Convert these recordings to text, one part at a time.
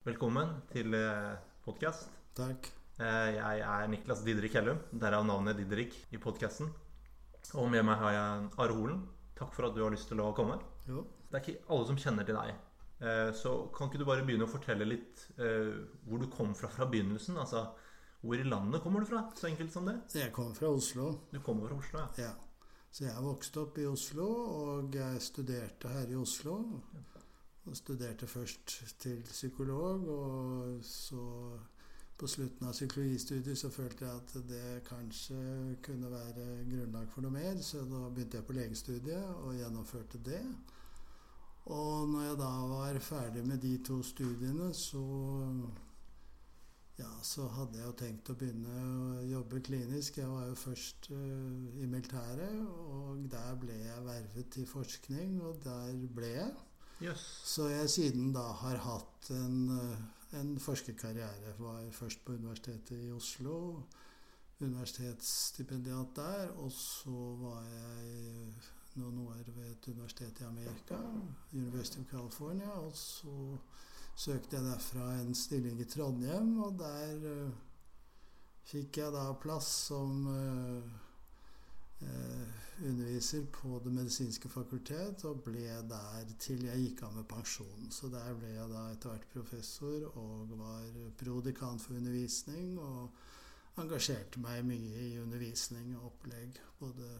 Velkommen til podkast. Takk. Jeg er Niklas Didrik Hellum, derav navnet Didrik i podkasten. Og med meg har jeg Are Holen. Takk for at du har lyst til å komme. Jo. Det er ikke alle som kjenner til deg. Eh, så kan ikke du bare begynne å fortelle litt eh, hvor du kom fra fra begynnelsen? Altså, hvor i landet kommer du fra? Så enkelt som det. Jeg kommer fra Oslo. Du kommer fra Oslo, ja. ja. Så jeg vokste opp i Oslo, og jeg studerte her i Oslo. Og studerte først til psykolog, og så på slutten av psykologistudiet så følte jeg at det kanskje kunne være grunnlag for noe mer, så da begynte jeg på legestudiet og gjennomførte det. Og når jeg da var ferdig med de to studiene, så ja, så hadde jeg jo tenkt å begynne å jobbe klinisk. Jeg var jo først uh, i militæret, og der ble jeg vervet til forskning, og der ble jeg. Yes. Så jeg siden da har hatt en, uh, en forskerkarriere. Var først på Universitetet i Oslo, universitetsstipendiat der, og så var jeg noen år ved et universitet i Amerika, University of California, og så søkte jeg derfra en stilling i Trondheim, og der uh, fikk jeg da plass som uh, underviser på Det medisinske fakultet, og ble der til jeg gikk av med pensjon. Så der ble jeg da etter hvert professor og var prodikan for undervisning, og engasjerte meg mye i undervisning og opplegg, både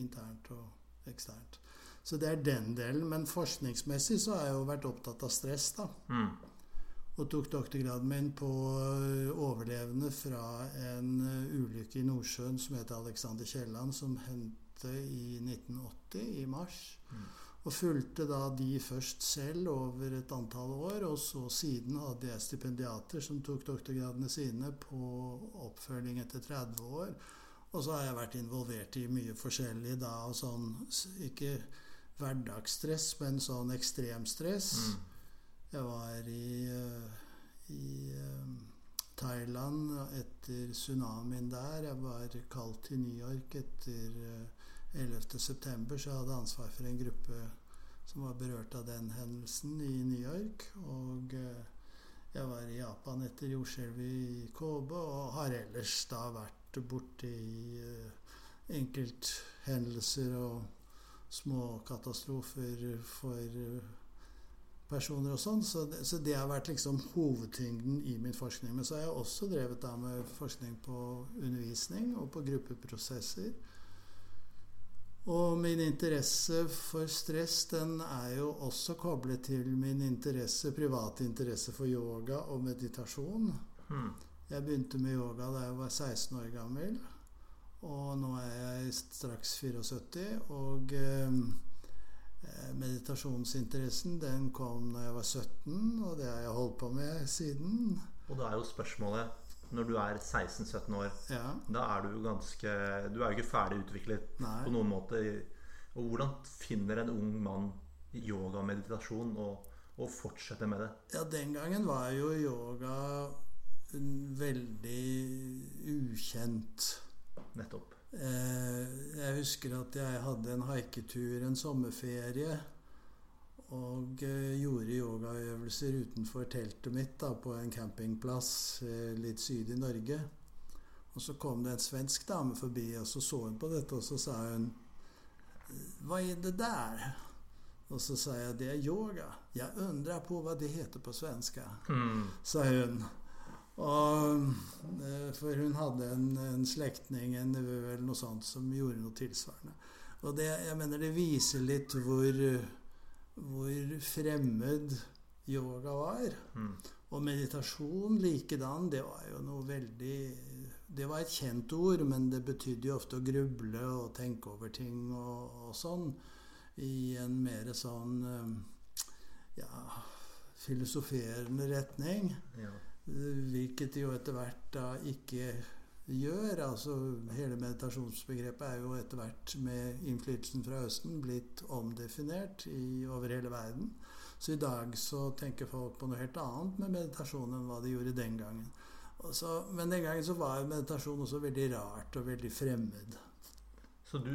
internt og eksternt. Så det er den delen. Men forskningsmessig så har jeg jo vært opptatt av stress, da. Mm. Og tok doktorgraden min på overlevende fra en ulykke i Nordsjøen som heter Alexander Kielland, som hendte i 1980, i mars. Mm. Og fulgte da de først selv over et antall år, og så siden hadde jeg stipendiater som tok doktorgradene sine på oppfølging etter 30 år. Og så har jeg vært involvert i mye forskjellig da, og sånn ikke hverdagsstress, men sånn ekstremstress. Mm. Jeg var i, i um, Thailand etter tsunamien der. Jeg var kalt til New York etter uh, 11.9., så jeg hadde ansvar for en gruppe som var berørt av den hendelsen i New York. Og jeg var i Japan etter jordskjelvet i Kobe, og har ellers da vært borte i uh, enkelthendelser og små katastrofer for personer og sånn. Så, så, det har vært liksom hovedtyngden i min forskning. Men så har jeg også drevet da med forskning på undervisning og på gruppeprosesser. Og min interesse for stress den er jo også koblet til min interesse, private interesse for yoga og meditasjon. Hmm. Jeg begynte med yoga da jeg var 16 år gammel. Og nå er jeg straks 74. Og eh, meditasjonsinteressen den kom da jeg var 17, og det har jeg holdt på med siden. Og da er jo spørsmålet Når du er 16-17 år, ja. da er du jo ganske Du er jo ikke ferdig utviklet Nei. på noen måte. Og hvordan finner en ung mann yoga og meditasjon og, og fortsetter med det? Ja, den gangen var jo yoga veldig ukjent. Nettopp. Eh, jeg husker at jeg hadde en haiketur, en sommerferie, og eh, gjorde yogaøvelser utenfor teltet mitt da, på en campingplass eh, litt syd i Norge. Og så kom det en svensk dame forbi, og så så hun på dette, og så sa hun Hva er det der? Og så sa jeg det er yoga. Jeg undrer på hva det heter på svenska, Mm. sa hun. Og, for hun hadde en, en slektning, en nevø eller noe sånt, som gjorde noe tilsvarende. Og det, jeg mener det viser litt hvor, hvor fremmed yoga var. Mm. Og meditasjon likedan, det var jo noe veldig Det var et kjent ord, men det betydde jo ofte å gruble og tenke over ting og, og sånn. I en mer sånn ja, filosoferende retning. Ja. Hvilket jo etter hvert da ikke gjør. Altså hele meditasjonsbegrepet er jo etter hvert med innflytelsen fra Østen blitt omdefinert i, over hele verden. Så i dag så tenker folk på noe helt annet med meditasjon enn hva de gjorde den gangen. Så, men den gangen så var meditasjon også veldig rart og veldig fremmed. Så du,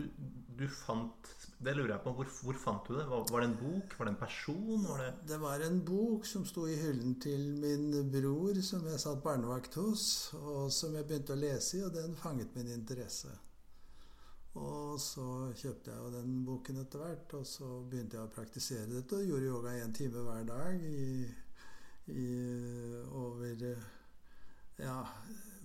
du fant Det lurer jeg på. Hvor, hvor fant du det? Var, var, det en bok? Var det en person? Var det... det var en bok som sto i hyllen til min bror, som jeg satt barnevakt hos, og som jeg begynte å lese i, og den fanget min interesse. Og så kjøpte jeg jo den boken etter hvert, og så begynte jeg å praktisere dette og gjorde yoga én time hver dag i, i over ja,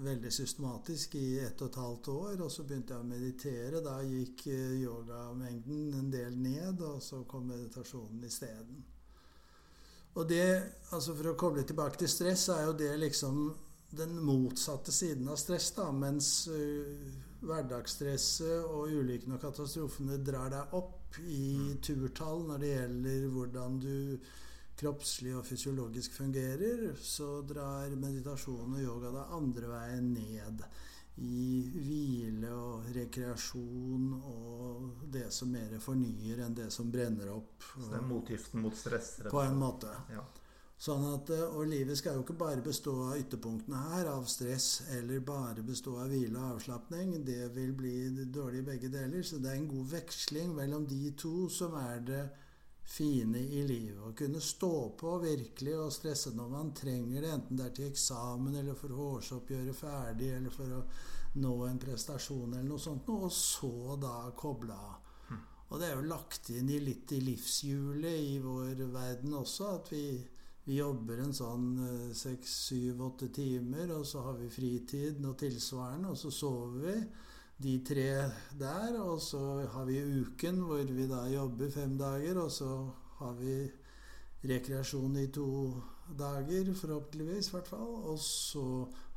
veldig systematisk i ett og et halvt år. Og så begynte jeg å meditere. Da gikk eh, yogamengden en del ned, og så kom meditasjonen isteden. Og det, altså for å koble tilbake til stress, er jo det liksom den motsatte siden av stress. da, Mens uh, hverdagsstresset og ulykkene og katastrofene drar deg opp i turtall når det gjelder hvordan du kroppslig og fysiologisk fungerer, så drar meditasjon og yoga deg andre veien ned. I hvile og rekreasjon og det som mer fornyer enn det som brenner opp. Så det er motgiften mot stress? På en måte. Ja. Sånn at, og livet skal jo ikke bare bestå av ytterpunktene her, av stress, eller bare bestå av hvile og avslapning. Det vil bli dårlig i begge deler. Så det er en god veksling mellom de to som er det fine i livet. Å kunne stå på virkelig og stresse når man trenger det, enten det er til eksamen eller for å årsoppgjøre ferdig eller for å nå en prestasjon eller noe sånt, og så da koble av. Hm. Og det er jo lagt inn i litt i livshjulet i vår verden også, at vi, vi jobber en sånn eh, seks, syv, åtte timer, og så har vi fritid og tilsvarende, og så sover vi de tre der. Og så har vi uken hvor vi da jobber fem dager, og så har vi rekreasjon i to dager, forhåpentligvis i hvert fall. Og så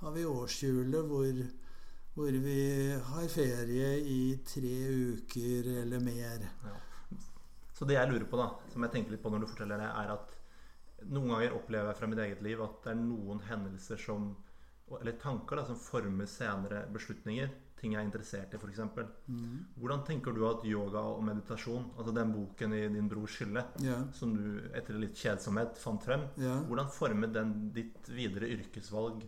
har vi årshjulet hvor, hvor vi har ferie i tre uker eller mer. Ja. Så det jeg lurer på, da, som jeg tenker litt på når du forteller det, er at noen ganger opplever jeg fra mitt eget liv at det er noen hendelser som Eller tanker da, som former senere beslutninger ting jeg er interessert i, f.eks. Mm. Hvordan tenker du at yoga og meditasjon, altså den boken i din brors hylle, yeah. som du etter litt kjedsomhet fant frem, yeah. hvordan formet den ditt videre yrkesvalg?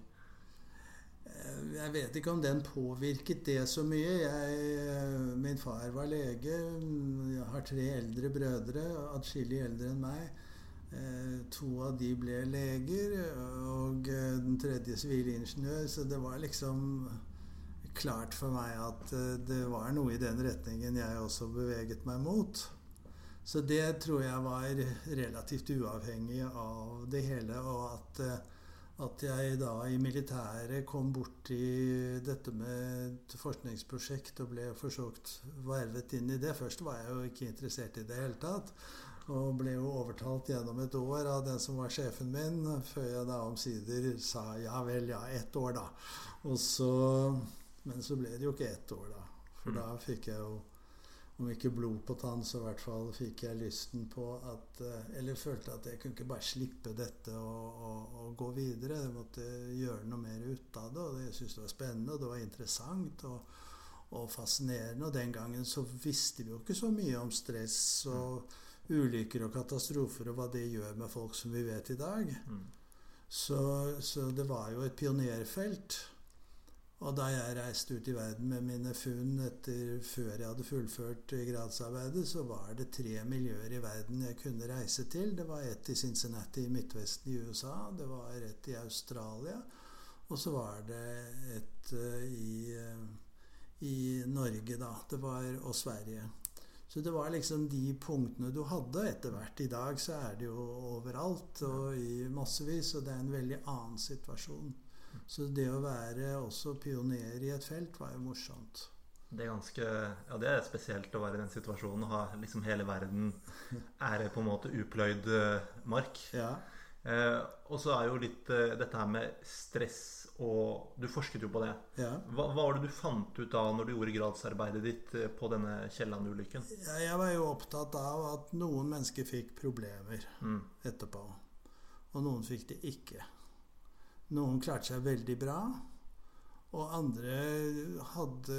Eh, jeg vet ikke om den påvirket det så mye. Jeg, eh, min far var lege. Jeg har tre eldre brødre, atskillig eldre enn meg. Eh, to av de ble leger, og den tredje sivilingeniør. Så det var liksom klart for meg at eh, det var noe i den retningen jeg også beveget meg mot. Så det tror jeg var relativt uavhengig av det hele. Og at, eh, at jeg da i militæret kom borti dette med et forskningsprosjekt og ble forsøkt vervet inn i det. Først var jeg jo ikke interessert i det hele tatt. Og ble jo overtalt gjennom et år av den som var sjefen min, før jeg da omsider sa ja vel, ja, ett år, da. Og så men så ble det jo ikke ett år, da. For mm. da fikk jeg jo om ikke blod på tann, så i hvert fall fikk jeg lysten på at eh, Eller følte at jeg kunne ikke bare slippe dette og, og, og gå videre. Jeg måtte gjøre noe mer ut av det. Og jeg syntes det var spennende, og det var interessant og, og, fascinerende. Og den gangen så visste vi jo ikke så mye om stress og ulykker og katastrofer og hva det gjør med folk som vi vet i dag. Mm. Så, så det var jo et pionerfelt. Og da jeg reiste ut i verden med mine funn etter før jeg hadde fullført gradsarbeidet, så var det tre miljøer i verden jeg kunne reise til. Det var ett i Cincinnati i Midtvesten i USA, det var ett i Australia, og så var det et uh, i, uh, i, Norge, da. Det var, og Sverige. Så det var liksom de punktene du hadde. Etter hvert i dag så er det jo overalt og i massevis, og det er en veldig annen situasjon. Så det å være også pioner i et felt var jo morsomt. Det er ganske, ja det er spesielt å være i den situasjonen og ha liksom hele verden er på en måte upløyd eh, mark. Ja. Eh, og så er jo litt eh, dette her med stress og Du forsket jo på det. Ja. Hva, hva, var det du fant ut av når du gjorde gradsarbeidet ditt eh, på denne Kielland-ulykken? Ja, jeg var jo opptatt av at noen mennesker fikk problemer mm. etterpå. Og noen fikk det ikke. Noen klarte seg veldig bra. Og andre hadde,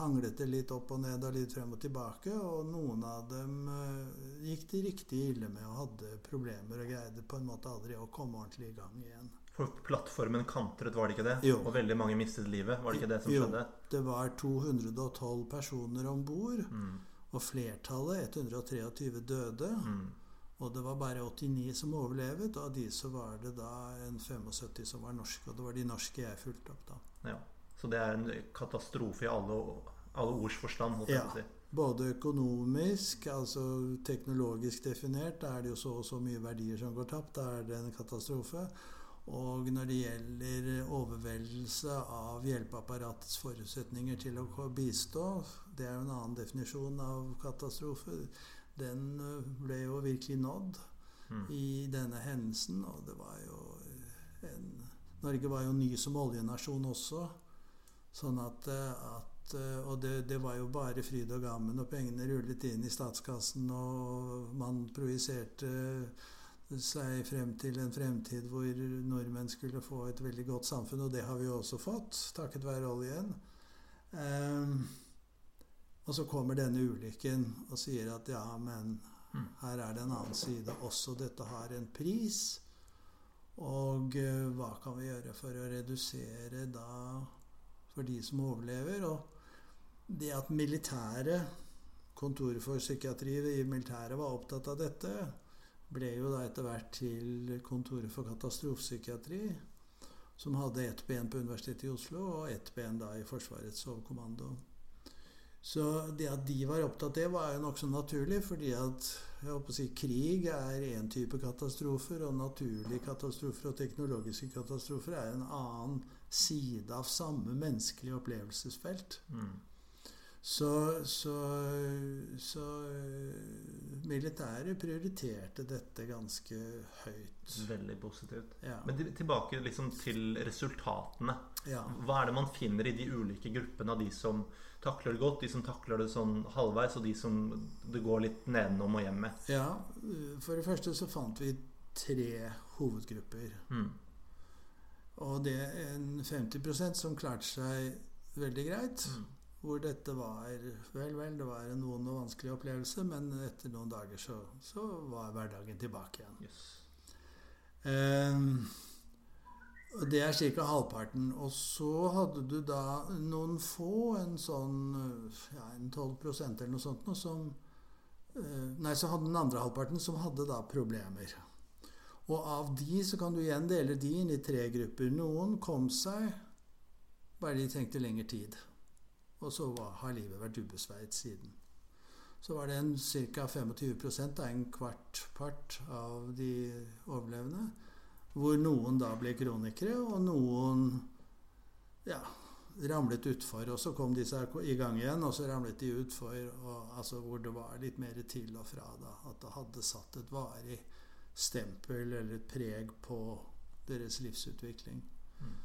hanglet det litt opp og ned og litt frem og tilbake. Og noen av dem uh, gikk det riktig ille med og hadde problemer og greide på en måte aldri å komme ordentlig i gang igjen. For plattformen kantret, var det ikke det? Jo. Og veldig mange mistet livet? Var det ikke det som skjedde? Jo, det var 212 personer om bord. Mm. Og flertallet, 123, døde. Mm. Og det var bare 89 som overlevet. Og av de så var det da en 75 som var norske. Og det var de norske jeg fulgte opp da. Ja. Så det er en katastrofe i alle, alle ords forstand, holdt Ja. si. Både økonomisk, altså teknologisk definert, da er det jo så og så mye verdier som går tapt. Da er det en katastrofe. Og når det gjelder overveldelse av hjelpeapparatets forutsetninger til å bistå, det er jo en annen definisjon av katastrofe, den ble jo virkelig nådd Mm. i denne hendelsen. Og det var jo en Norge var jo ny som oljenasjon også. Sånn at, eh, at eh, Og det, det var jo bare fryd og gammen, og pengene rullet inn i statskassen, og man projiserte seg frem til en fremtid hvor nordmenn skulle få et veldig godt samfunn, og det har vi jo også fått, takket være oljen. Ehm, og så kommer denne ulykken og sier at ja, men Mm. her er det en annen side også. Dette har en pris. Og eh, hva kan vi gjøre for å redusere da for de som overlever? Og det at militæret, Kontoret for psykiatri i militæret var opptatt av dette, ble jo da etter hvert til Kontoret for katastrofepsykiatri, som hadde ett ben på Universitetet i Oslo og ett ben da i Forsvarets overkommando. Så det at de var opptatt av det, var jo nokså naturlig, fordi at si, krig er én type katastrofer, og naturlige katastrofer og teknologiske katastrofer er en annen side av samme menneskelige opplevelsesfelt. Mm. Så, så, så eh, militæret prioriterte dette ganske høyt. Veldig positivt. Ja. Men tilbake liksom til resultatene. ja. Hva er det man finner i de ulike gruppene av de som takler det godt, de som takler det sånn halvveis, og de som det går litt nedenom og hjem med? ja. For det første så fant vi tre hovedgrupper. Mm. Og det er en 50% som klarte seg veldig greit. Mm. Hvor dette var Vel, vel, det var en vond og vanskelig opplevelse, men etter noen dager så, så var hverdagen tilbake igjen. Yes. Og det er ca. halvparten. Og så hadde du da noen få, en sånn ja, en 12% eller noe sånt, noe som eh, Nei, så hadde den andre halvparten som hadde da problemer. Og av de så kan du igjen dele de inn i tre grupper. Noen kom seg, bare de trengte lengre tid. Og så var, har livet vært ubesveiet siden. Så var det ca. 25 da, en kvart part av de overlevende, hvor noen da ble kronikere, og noen ja, ramlet utfor. Og så kom seg i gang igjen, og så ramlet de utfor, altså, hvor det var litt mer til og fra. da, At det hadde satt et varig stempel eller et preg på deres livsutvikling. Mm.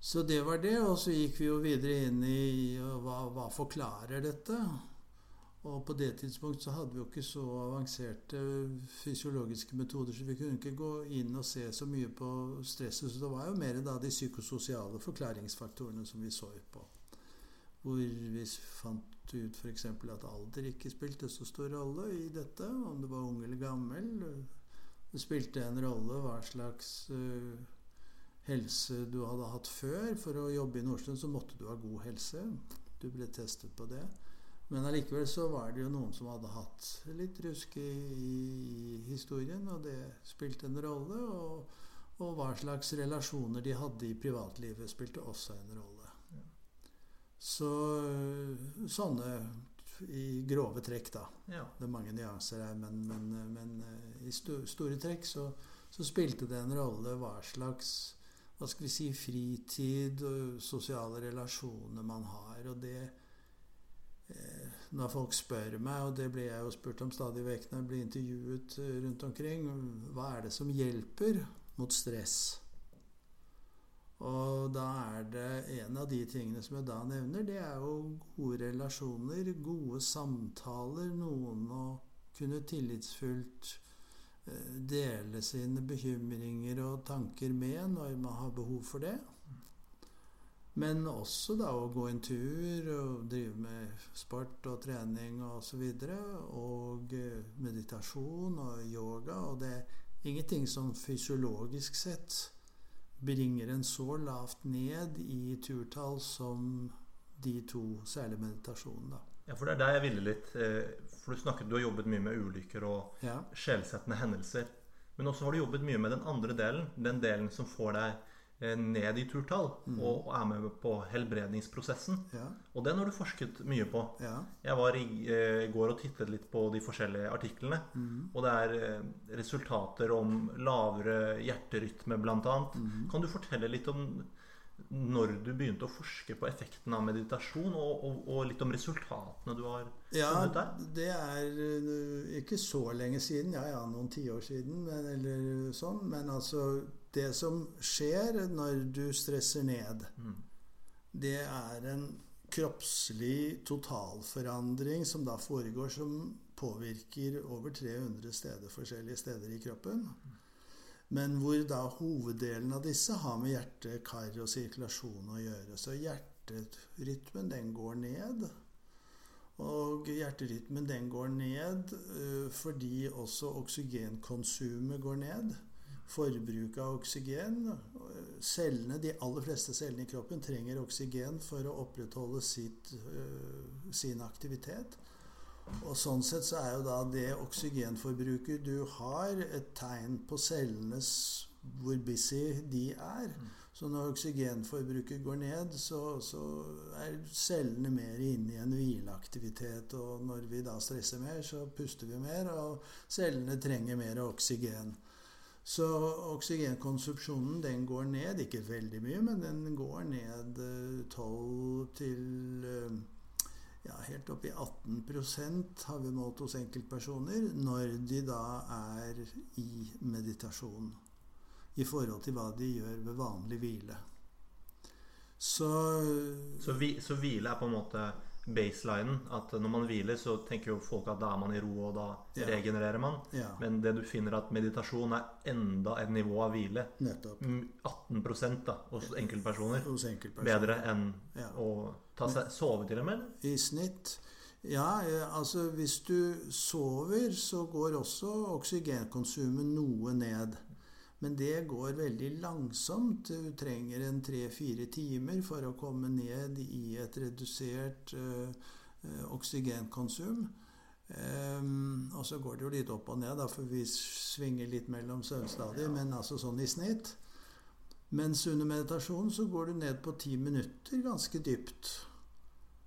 Så det var det, og så gikk vi jo videre inn i hva, hva forklarer dette. Og på det tidspunkt så hadde vi jo ikke så avanserte fysiologiske metoder, så vi kunne ikke gå inn og se så mye på stresset. Så det var jo mer da de psykososiale forklaringsfaktorene som vi så på. Hvor vi fant ut f.eks. at alder ikke spilte så stor rolle i dette. Om du var ung eller gammel. Det spilte en rolle hva slags uh, helse du hadde hatt før. For å jobbe i Nordstrøm så måtte du ha god helse. Du ble testet på det. Men allikevel så var det jo noen som hadde hatt litt rusk i, i historien, og det spilte en rolle. Og, og, hva slags relasjoner de hadde i privatlivet, spilte også en rolle. Ja. Så sånne i grove trekk, da. Ja. Det er mange nyanser her, men, men, men i sto, store trekk så, så, spilte det en rolle hva slags hva skal vi si, fritid og sosiale relasjoner man har. Og det eh, Når folk spør meg, og det blir jeg jo spurt om stadig vekk når jeg blir intervjuet rundt omkring, hva er det som hjelper mot stress? Og da er det en av de tingene som jeg da nevner, det er jo gode relasjoner, gode samtaler, noen å kunne tillitsfullt eh, dele sine bekymringer og tanker med når man har behov for det. Men også da å gå en tur og drive med sport og trening og så videre. Og eh, meditasjon og yoga. Og det er ingenting som fysiologisk sett bringer en så lavt ned i turtall som de to, særlig meditasjonen, da. Ja, for det er der jeg ville litt. eh, For du snakket, du har jobbet mye med ulykker og Ja. sjelsettende hendelser. Men også har du jobbet mye med den andre delen. Den delen som får deg ned i turtall og, og er med på helbredningsprosessen. Ja. Og den har du forsket mye på. ja. Jeg var i eh, går og tittet litt på de forskjellige artiklene. Og det er eh, resultater om lavere hjerterytme, bl.a. Kan du fortelle litt om når du begynte å forske på effekten av meditasjon, og, og, og litt om resultatene du har Ja, funnet der? det er øh, ikke så lenge siden, ja ja, noen tiår siden, men, eller sånn. Men altså Det som skjer når du stresser ned, Mm. det er en kroppslig totalforandring som da foregår, som påvirker over 300 steder, forskjellige steder i kroppen. Men hvor da hoveddelen av disse har med hjerte, kar og sirkulasjon å gjøre. Så hjerterytmen, den går ned. Og hjerterytmen den går ned øh, fordi også oksygenkonsumet går ned. Forbruket av oksygen. Cellene, De aller fleste cellene i kroppen trenger oksygen for å opprettholde sitt, øh, sin aktivitet. Og sånn sett så er jo da det oksygenforbruket du har, et tegn på cellenes hvor busy de er. Så når oksygenforbruket går ned, så, så er cellene mer inne i en hvileaktivitet. Og når vi da stresser mer, så puster vi mer, og cellene trenger mer oksygen. Så oksygenkonsumsjonen den går ned, ikke veldig mye, men den går ned eh, 12 til eh, ja, helt opp i 18% har vi målt hos enkeltpersoner når de da er i meditasjon. I forhold til hva de gjør ved vanlig hvile. Så Så, vi, så hvile er på en måte baselinen. At når man hviler, så tenker jo folk at da er man i ro, og da Ja. regenererer man. ja, Men det du finner at meditasjon er enda et nivå av hvile. nettopp. Mm, 18 da, hos enkeltpersoner. Hos enkeltpersoner. Bedre enn Ja. å ta seg, sove til og med? I snitt. Ja, eh, altså hvis du sover, så går også oksygenkonsumet noe ned. Men det går veldig langsomt. Du trenger en tre-fire timer for å komme ned i et redusert eh, eh, oksygenkonsum. Um, og så går det jo litt opp og ned, da, for vi svinger litt mellom søvnstadier, men altså sånn i snitt. Mens under meditasjon så går du ned på ti minutter ganske dypt.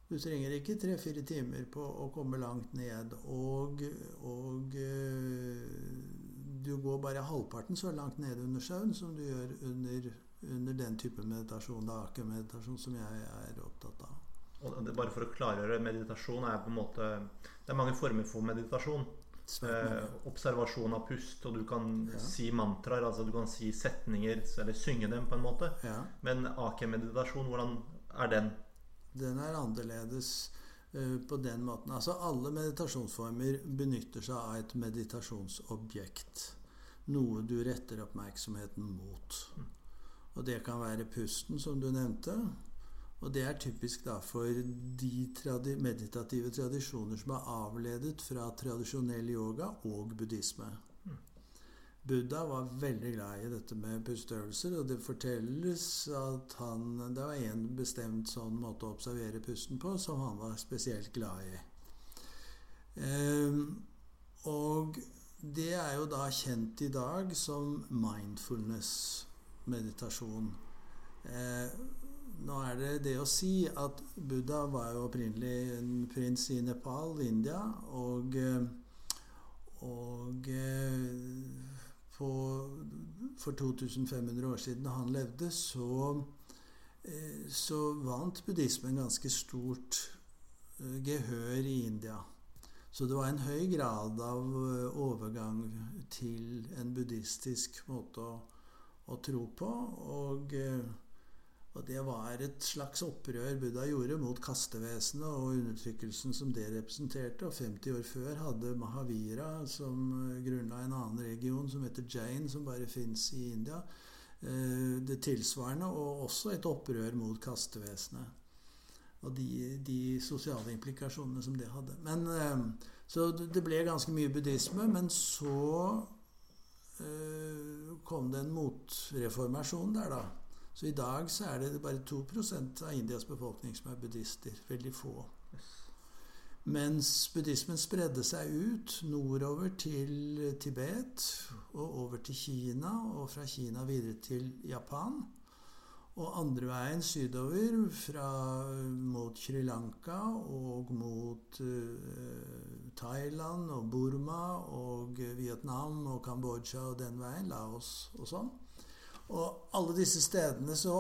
Du trenger ikke tre-fire timer på å komme langt ned. Og, og eh, du går bare halvparten så langt ned under sjøen som du gjør under, under den type meditasjon, da akke-meditasjon, som jeg er opptatt av. Og det, bare for å klargjøre, meditasjon er på en måte Det er mange former for meditasjon. Eh, observasjon av pust, og du kan Ja. si mantraer, altså du kan si setninger, eller synge dem på en måte. Ja, Men AK-meditasjon, hvordan er den? den er annerledes på den måten. Altså alle meditasjonsformer benytter seg av et meditasjonsobjekt. Noe du retter oppmerksomheten mot. Og det kan være pusten, som du nevnte. Og det er typisk da for de tradi meditative tradisjoner som er avledet fra tradisjonell yoga og buddhisme. Buddha var veldig glad i dette med pusteøvelser, og det fortelles at han, det var en bestemt sånn måte å observere pusten på som han var spesielt glad i. Ehm, og det er jo da kjent i dag som mindfulness-meditasjon. Eh, nå er det det å si at Buddha var jo opprinnelig en prins i Nepal, India, og, og eh, på, for 2500 år siden da han levde, så, eh, så vant buddhismen ganske stort eh, gehør i India. Så det var en høy grad av eh, overgang til en buddhistisk måte å, å tro på. Og, og det var et slags opprør Buddha gjorde mot kastevesenet og undertrykkelsen som det representerte. Og 50 år før hadde Mahavira, som eh, grunnla en annen region som heter Jain, som bare fins i India, eh, det tilsvarende, og også et opprør mot kastevesenet. Og de, de sosiale implikasjonene som det hadde. Men, eh, så det ble ganske mye buddhisme. Men så kom det en motreformasjon der, da. Så i dag så er det bare 2% av Indias befolkning som er buddhister. Veldig få. Mens buddhismen spredde seg ut nordover til Tibet og over til Kina, og fra Kina videre til Japan. Og andre veien sydover, fra mot Sri Lanka og mot uh, Thailand og Burma og Vietnam og Kambodsja og den veien, Laos og sånn. Og alle disse stedene så,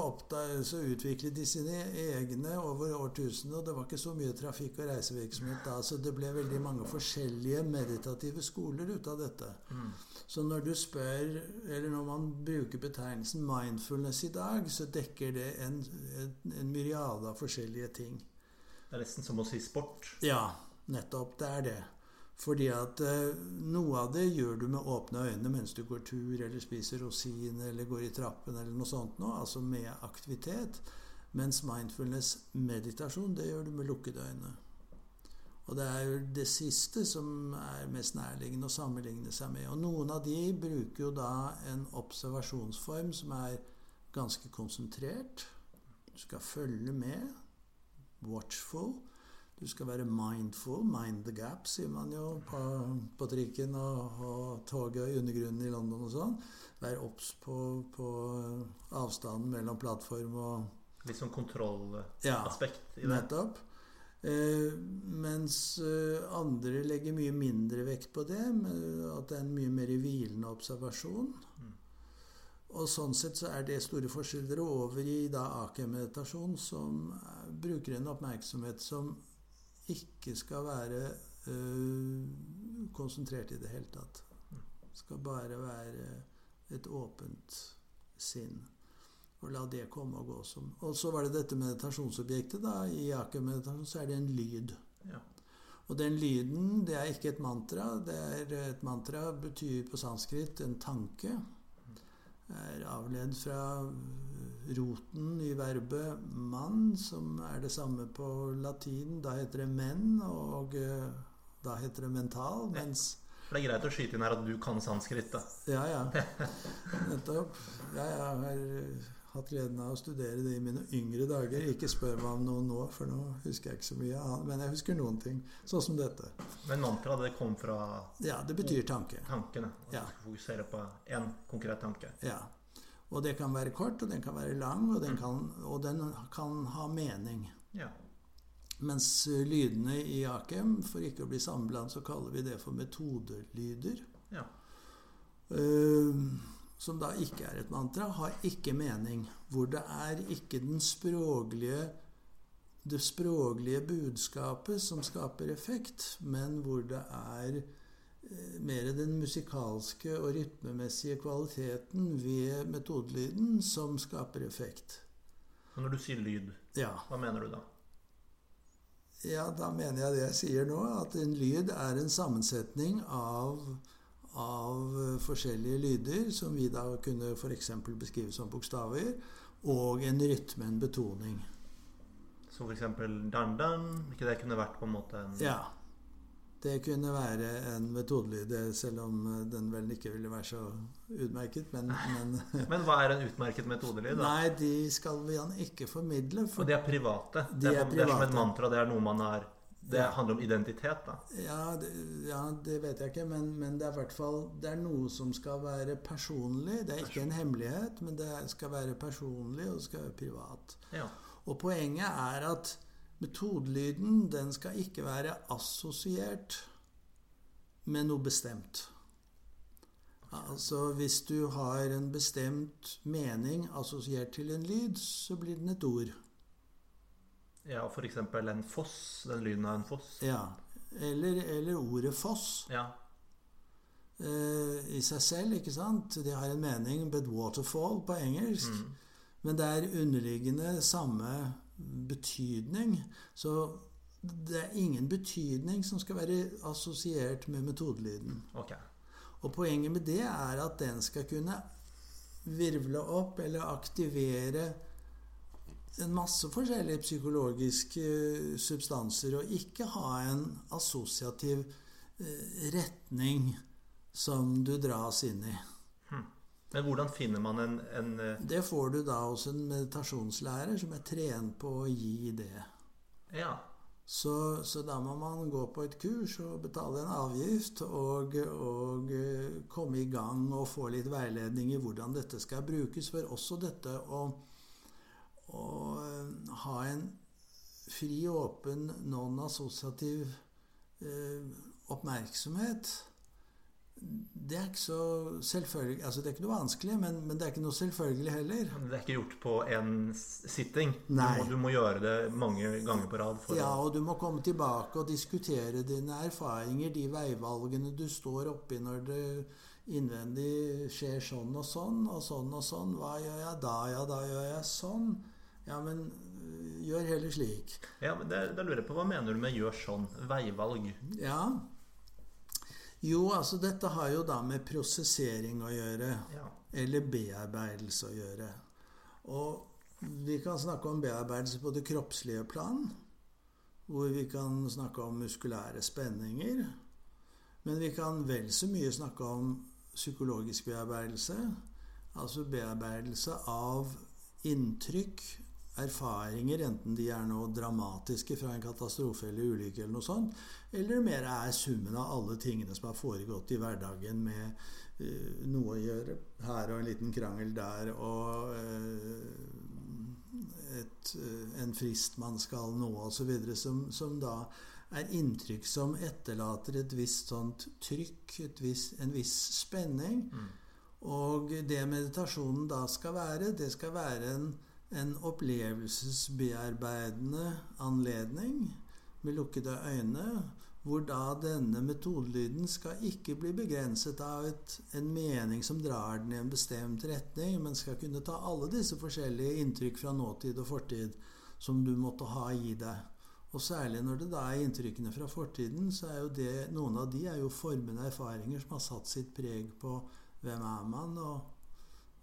så, utviklet de sine egne over årtusener. Og det var ikke så mye trafikk og reisevirksomhet da, så det ble veldig mange forskjellige meditative skoler ut av dette. Mm. Så når du spør, eller når man bruker betegnelsen mindfulness i dag, så dekker det en, en, en myriade av forskjellige ting. Det er nesten som å si sport. Ja, nettopp. Det er det. Fordi at eh, noe av det gjør du med åpne øyne mens du går tur eller spiser rosin eller går i trappen eller noe sånt noe, altså med aktivitet. Mens mindfulness meditasjon, det gjør du med lukkede øyne. Og det er jo det siste som er mest nærliggende å sammenligne seg med. Og noen av de bruker jo da en observasjonsform som er ganske konsentrert. Du skal følge med. Watchful. Du skal være mindful. Mind the gap, sier man jo på, på trikken og, og, toget og undergrunnen i London og sånn. Vær obs på, på, avstanden mellom plattform og Litt sånn kontrollaspekt ja, i det? Nettopp. Eh, mens eh, andre legger mye mindre vekt på det. At det er en mye mer hvilende observasjon. Mm. Og sånn sett så er det store forskjeller over i da Aker-meditasjon, som bruker en oppmerksomhet som ikke skal være øh, konsentrert i det hele tatt. Skal bare være et åpent sinn. Og la det komme og gå som Og så var det dette meditasjonsobjektet. da, I Aker-meditasjon så er det en lyd. Ja. Og den lyden, det er ikke et mantra. Det er et mantra betyr på sanskrit en tanke. Er avledd fra roten i verbet 'mann', som er det samme på latin. Da heter det 'menn', og eh, da heter det 'mental'. mens for Det er greit å skyte inn her at du kan sanskrit, da. Ja, ja. Nettopp. Ja, jeg har hatt gleden av å studere det i mine yngre dager. Ikke spør meg om noe nå, for nå husker jeg ikke så mye annet. Men jeg husker noen ting, sånn som dette. Men mantra, det kom fra Ja, det betyr tanke. Tankene. At ja. Fokusere på én konkret tanke. Ja. Og det kan være kort, og den kan være lang, og den kan, og den kan ha mening. Ja. Mens lydene i Akem, for ikke å bli sammenblandet, så kaller vi det for metodelyder. Ja. Uh, som da ikke er et mantra, har ikke mening. Hvor det er ikke den språklige det språklige budskapet som skaper effekt, men hvor det er mer den musikalske og rytmemessige kvaliteten ved metodelyden som skaper effekt. Når du sier lyd, ja. hva mener du da? Ja, da mener jeg det jeg sier nå, at en lyd er en sammensetning av av eh, forskjellige lyder, som vi da kunne f.eks. beskrive som bokstaver, og en rytme, en betoning. Så f.eks. dan-dan? Ikke det kunne vært på en måte en Ja. Det kunne være en metodelyde, selv om eh, den vel ikke ville være så utmerket. Men, men, men hva er en utmerket metodelyd? da? Nei, de skal vi ikke formidle. For og de er private? De det, er, er private. det er som et mantra? Det er noe man har det handler om identitet, da? Ja, det, ja, det vet jeg ikke. Men, men, det er i hvert fall det er noe som skal være personlig. Det er ikke en hemmelighet, men det skal være personlig, og det skal være privat. Ja. Og poenget er at metodelyden den skal ikke være assosiert med noe bestemt. Altså Hvis du har en bestemt mening assosiert til en lyd, så blir den et ord. Ja, f.eks. en foss. Den lyden av en foss. Ja. Eller, eller ordet foss. Ja. Eh, I seg selv, ikke sant? De har en mening, but waterfall på engelsk. Mm. Men det er underliggende samme betydning. Så det er ingen betydning som skal være assosiert med metodelyden. Okay. Og poenget med det er at den skal kunne virvle opp eller aktivere en masse forskjellige psykologiske eh, substanser, og ikke ha en assosiativ eh, retning som du dras inn i. Men hvordan finner man en, en, eh, Det får du da hos en meditasjonslærer som er trent på å gi det. Ja. Så, så, da må man gå på et kurs og betale en avgift og, og, eh, komme i gang og få litt veiledning i hvordan dette skal brukes. For også dette å, å eh, ha en fri, åpen, non-assosiativ eh, oppmerksomhet det er ikke så selvfølgelig Altså, det er ikke noe vanskelig, men, men, det er ikke noe selvfølgelig heller. Det er ikke gjort på én sitting. Du må, du må, gjøre det mange ganger på rad. ja, og du må komme tilbake og diskutere dine erfaringer, de veivalgene du står oppi når det innvendig skjer sånn og sånn og sånn og sånn. Hva gjør jeg da? Ja, da gjør jeg sånn. Ja, men øh, gjør heller slik. Ja, men det lurer jeg på, Hva mener du med 'gjør sånn'? Veivalg? Ja, jo, altså dette har jo da med prosessering å gjøre. Ja. Eller bearbeidelse å gjøre. Og vi kan snakke om bearbeidelse på det kroppslige plan. Hvor vi kan snakke om muskulære spenninger. Men vi kan vel så mye snakke om psykologisk bearbeidelse. Altså bearbeidelse av inntrykk erfaringer, enten de er noe dramatiske fra en katastrofe eller ulykke, eller noe sånt, eller mer er summen av alle tingene som har foregått i hverdagen med uh, noe å gjøre her og en liten krangel der, og uh, et, uh, en frist man skal nå, osv., som, som da er inntrykk som etterlater et visst sånt trykk, visst, en viss spenning. Mm. Og det meditasjonen da skal være, det skal være en en opplevelsesbearbeidende anledning med lukkede øyne, hvor da denne metodelyden skal ikke bli begrenset av et, en mening som drar den i en bestemt retning, men skal kunne ta alle disse forskjellige inntrykk fra nåtid og fortid som du måtte ha i deg. Og særlig når det da er inntrykkene fra fortiden, så er jo det Noen av de er jo formende erfaringer som har satt sitt preg på hvem er man, og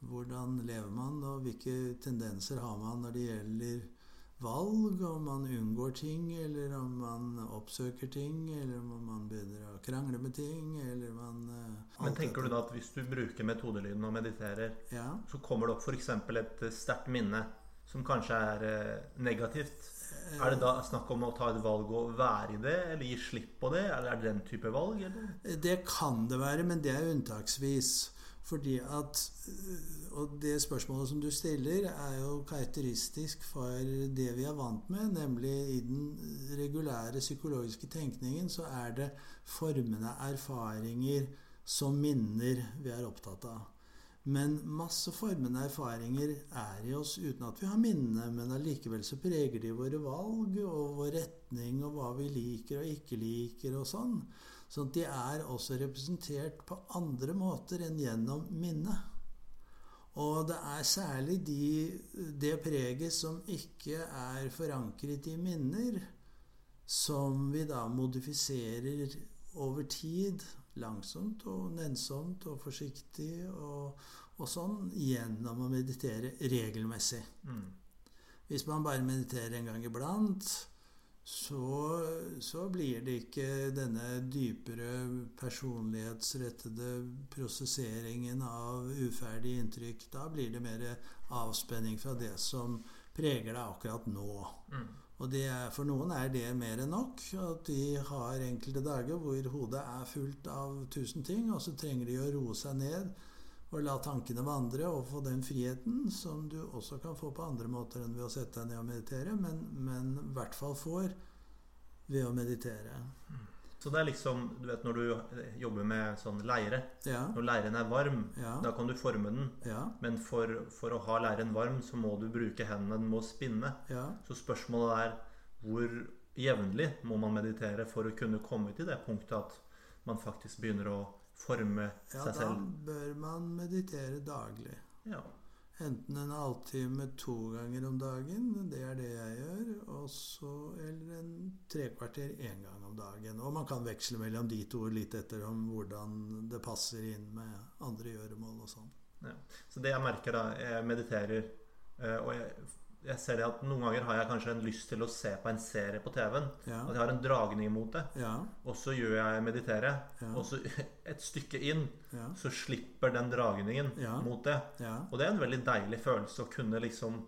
hvordan lever man, og hvilke tendenser har man når det gjelder valg? Om man unngår ting, eller om man oppsøker ting, eller om man begynner å krangle med ting, eller man uh, Men tenker du da at hvis du bruker metodelyden og mediterer, ja. så kommer det opp f.eks. et eh, sterkt minne som kanskje er uh, negativt? Er det da snakk om å ta et valg og være i det, eller gi slipp på det? Eller er det den type valg? Eller? Det kan det være, men det er unntaksvis. Fordi at Og det spørsmålet som du stiller, er jo karakteristisk for det vi er vant med, nemlig i den regulære psykologiske tenkningen så er det formende erfaringer som minner vi er opptatt av. Men masse formende erfaringer er i oss uten at vi har minne, men allikevel så preger de våre valg og vår retning og hva vi liker og ikke liker og sånn. Sånn at de er også representert på andre måter enn gjennom minnet. Og det er særlig de, det preget som ikke er forankret i minner, som vi da modifiserer over tid, langsomt og nennsomt og forsiktig og, og sånn, gjennom å meditere regelmessig. Mm. Hvis man bare mediterer en gang iblant, så, så, blir det ikke denne dypere personlighetsrettede prosesseringen av uferdige inntrykk. Da blir det mer avspenning fra det som preger deg akkurat nå. Mm. Og er, for noen er det mer enn nok. At de har enkelte dager hvor hodet er fullt av tusen ting, og så trenger de å roe seg ned og la tankene vandre og få den friheten som du også kan få på andre måter enn ved å sette deg ned og meditere, men, men i hvert fall får ved å meditere. Så det er liksom du vet Når du jobber med sånn leire ja. Når leiren er varm, ja. da kan du forme den. Ja. Men for, for, å ha leiren varm, så må du bruke hendene. Den må spinne. Så spørsmålet er hvor jevnlig må man meditere for å kunne komme til det punktet at man faktisk begynner å forme seg selv? Ja, da bør man meditere daglig. Ja. Enten en halvtime to ganger om dagen, det er det jeg gjør, også, eller en trekvarter én gang om dagen. Og man kan veksle mellom de to litt etter om hvordan det passer inn med andre gjøremål og sånn. Ja. Så det jeg merker da, jeg mediterer, eh, og jeg jeg ser det at Noen ganger har jeg kanskje en lyst til å se på en serie på TV-en. Ja. At jeg har en dragning mot det. Ja. Og så gjør jeg meditere. Ja. Og så et stykke inn så slipper den dragningen mot det. Og det er en veldig deilig følelse å kunne liksom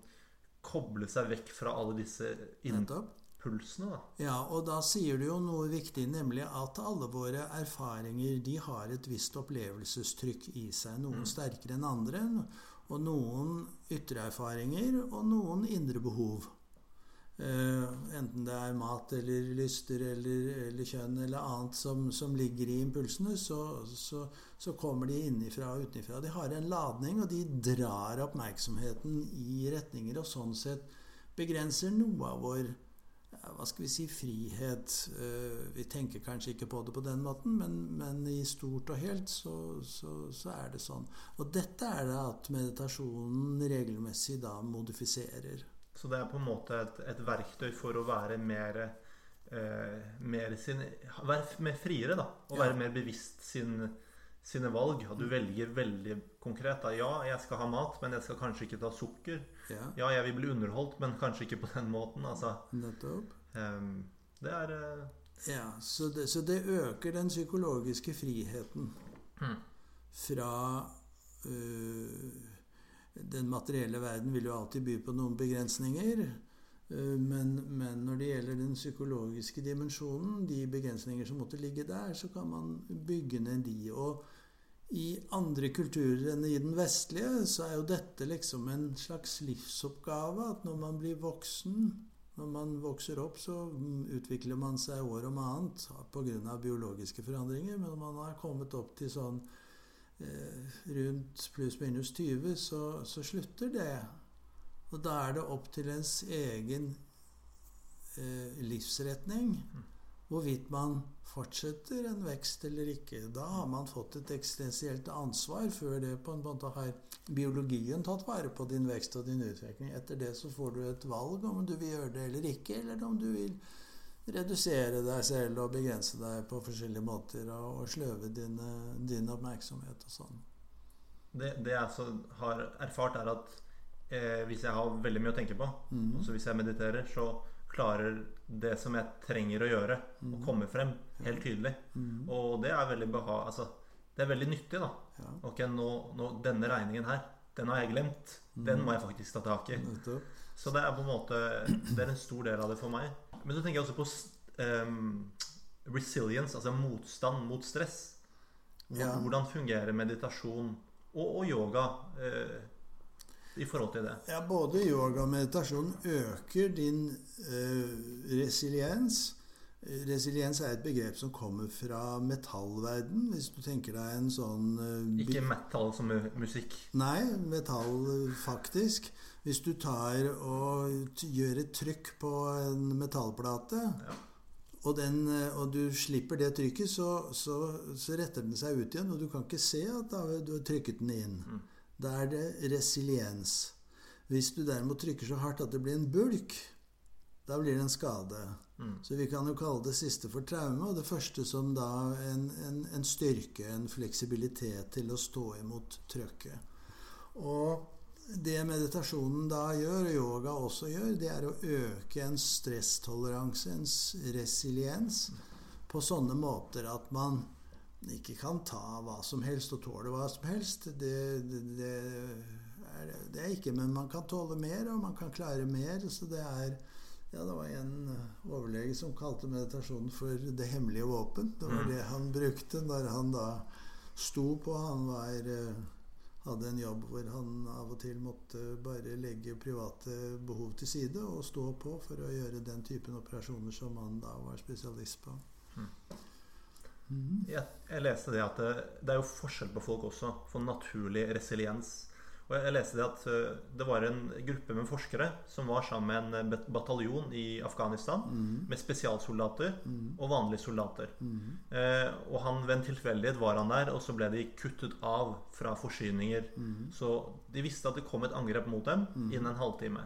koble seg vekk fra alle disse impulsene. da. Ja, og da sier du jo noe viktig, nemlig at alle våre erfaringer de har et visst opplevelsestrykk i seg. Noen sterkere enn andre. Og noen ytre erfaringer, og noen indre behov. Uh, enten det er mat eller lyster eller, eller kjønn eller annet som, som ligger i impulsene, så, så, så kommer de innifra og utenfra. De har en ladning, og de drar oppmerksomheten i retninger, og sånn sett begrenser noe av vår hva skal vi si frihet. Eh, vi tenker kanskje ikke på det på den måten, men, men i stort og helt så, så, så, er det sånn. Og dette er det at meditasjonen regelmessig da modifiserer. Så det er på en måte et, et verktøy for å være mer, eh, mer sin, Være mer friere, da. Og være mer bevisst sin, sine valg. At du velger veldig konkret. Da. Ja, jeg skal ha mat, men jeg skal kanskje ikke ta sukker. Ja, ja jeg vil bli underholdt, men kanskje ikke på den måten. Altså, Nettopp. Um, det er uh... Ja, så det, så det, øker den psykologiske friheten hmm. fra uh, den materielle verden vil jo alltid by på noen begrensninger. Eh, men, men, når det gjelder den psykologiske dimensjonen, de begrensninger som måtte ligge der, så kan man bygge ned de. Og i andre kulturer enn i den vestlige, så er jo dette liksom en slags livsoppgave. At når man blir voksen, når man vokser opp, så utvikler man seg år om annet pga. biologiske forandringer. Men når man har kommet opp til sånn Eh, rundt pluss-minus 20, så, så, slutter det. Og da er det opp til ens egen eh, livsretning hvorvidt man fortsetter en vekst eller ikke. Da har man fått et eksistensielt ansvar. Før det på en måte har biologien tatt vare på din vekst og din utvikling. Etter det så får du et valg om du vil gjøre det eller ikke, eller om du vil redusere deg selv og begrense deg på forskjellige måter og, sløve din, din, oppmerksomhet og sånn. Det, det, jeg så har erfart, er at eh, hvis jeg har veldig mye å tenke på, mm. og hvis jeg mediterer, så klarer det som jeg trenger å gjøre, mm. og komme frem helt tydelig. Mm. Og det er veldig beha... Altså, det er veldig nyttig, da. Ja. Ok, nå, nå, denne regningen her, den har jeg glemt. Den mm. må jeg faktisk ta tak i. Så det er på en måte Det er en stor del av det for meg. Men så tenker jeg også på um, resilience, altså motstand mot stress. Hvordan ja. fungerer meditasjon og, og yoga eh, i forhold til det? Ja, Både yoga og meditasjon øker din eh, resiliens. Resiliens er et begrep som kommer fra metallverden, hvis du tenker deg en sånn uh, Ikke metall som musikk? Nei, metall faktisk. Hvis du tar og gjør et trykk på en metallplate, ja. og, den, og, du slipper det trykket, så, så, så, retter den seg ut igjen, og du kan ikke se at du har trykket den inn. Mm. Da er det resiliens. Hvis du derimot trykker så hardt at det blir en bulk, da blir det en skade. Mm. Så vi kan jo kalle det siste for traume, og det første som da en, en, en styrke, en fleksibilitet til å stå imot trøkket. Og det meditasjonen da gjør, og yoga også gjør, det er å øke en stresstoleranse, en resiliens, på sånne måter at man ikke kan ta hva som helst og tåle hva som helst. Det, det, det, er, det, er, ikke Men man kan tåle mer, og man kan klare mer. Så det er Ja, det var en overlege som kalte meditasjonen for 'det hemmelige våpen'. Det var mm. det han brukte når han da sto på Han var hadde en jobb hvor han av og til måtte bare legge private behov til side og stå på for å gjøre den typen operasjoner som han da var spesialist på. Mm. Mm. Jeg, jeg, leste det at det, det, er jo forskjell på folk også. For naturlig resiliens og jeg leste det at eh, det var en gruppe med forskere som var sammen med en bataljon i Afghanistan mm. med spesialsoldater mm. og vanlige soldater. Mm. Eh, og han ved en tilfeldighet var han der, og så ble de kuttet av fra forsyninger. Mm. Så de visste at det kom et angrep mot dem mm. innen en halvtime.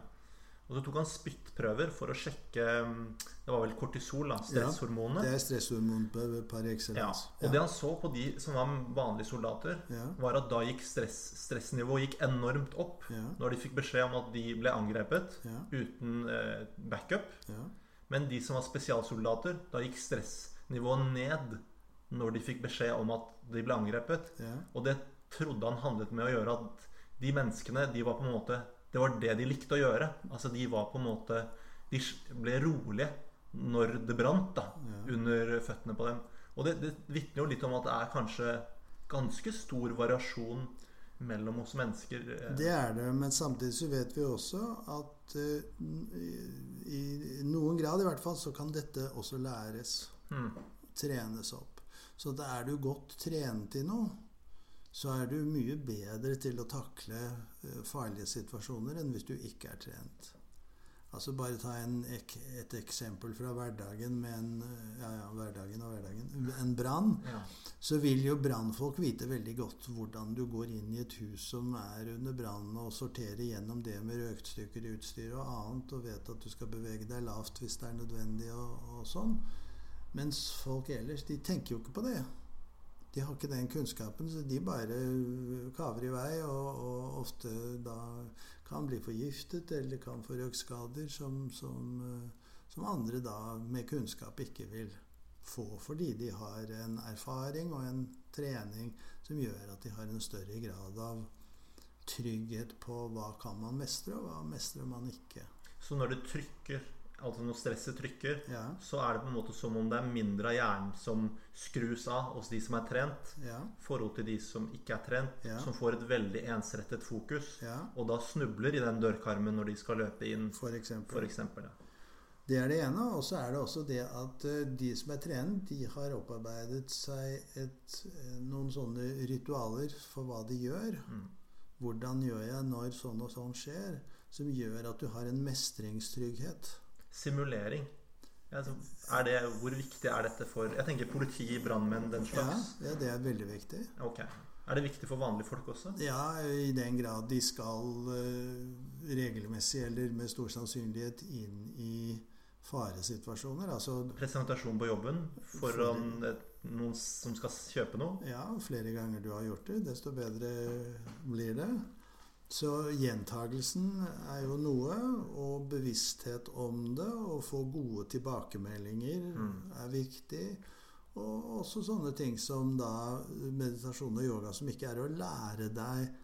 Og så tok han spyttprøver for å sjekke mm, Det var vel kortisol, da, stresshormonet. Ja, det er stresshormon par excellence. Ja. Og det han så på de som var vanlige soldater, ja. var at da gikk stress, stressnivået gikk enormt opp ja. når de fikk beskjed om at de ble angrepet uten eh, backup. Men de som var spesialsoldater, da gikk stressnivået ned når de fikk beskjed om at de ble angrepet. Og det trodde han handlet med å gjøre at de menneskene de var på en måte det var det de likte å gjøre. Altså De var på en måte De ble rolige når det brant da, Ja. under føttene på dem. Og det, det vitner jo litt om at det er kanskje ganske stor variasjon mellom oss mennesker. eh. Det er det, men samtidig så vet vi også at uh, i, i noen grad i hvert fall så kan dette også læres. Mm. Trenes opp. Så da er du godt trent i noe, så er du mye bedre til å takle eh, farlige situasjoner enn hvis du ikke er trent. Altså Bare ta en, et eksempel fra hverdagen med en eh, ja, ja, hverdagen og hverdagen, en brann. Ja. så vil jo brannfolk vite veldig godt hvordan du går inn i et hus som er under brann, og sorterer gjennom det med røykstykker i utstyr og annet, og vet at du skal bevege deg lavt hvis det er nødvendig og, og sånn. Mens folk ellers, de tenker jo ikke på det. De har ikke den kunnskapen, så de bare kaver i vei, og, og ofte da kan bli forgiftet eller kan få røykskader som, som, eh, som andre da med kunnskap ikke vil få fordi de har en erfaring og en trening som gjør at de har en større grad av trygghet på hva kan man mestre, og hva mestrer man ikke. Så når du trykker, altså når stresset trykker, Ja, så er det på en måte som om det er mindre av hjernen som skrus av hos de som er trent, ja, forhold til de som ikke er trent, Ja. som får et veldig ensrettet fokus, og da snubler i den dørkarmen når de skal løpe inn, for eksempel. for eksempel. Det er det ene. Og så er det også det at eh, de som er trent, de har opparbeidet seg et, eh, noen sånne ritualer for hva de gjør. Mm. Hvordan gjør jeg når sånn og sånn skjer? Som gjør at du har en mestringstrygghet. Simulering. Altså, det, hvor viktig er dette for Jeg tenker politi, brannmenn, den slags. ja, det er veldig viktig. Okay. Er det viktig for vanlige folk også? Ja, i den grad de skal eh, regelmessig eller med stor sannsynlighet inn i faresituasjoner. Altså Presentasjon på jobben foran noen som skal kjøpe noe? ja, flere ganger du har gjort det, desto bedre blir det. Så gjentagelsen er jo noe, og bevissthet om det, og få gode tilbakemeldinger Mm. er viktig. Og også sånne ting som da meditasjon og yoga, som ikke er å lære deg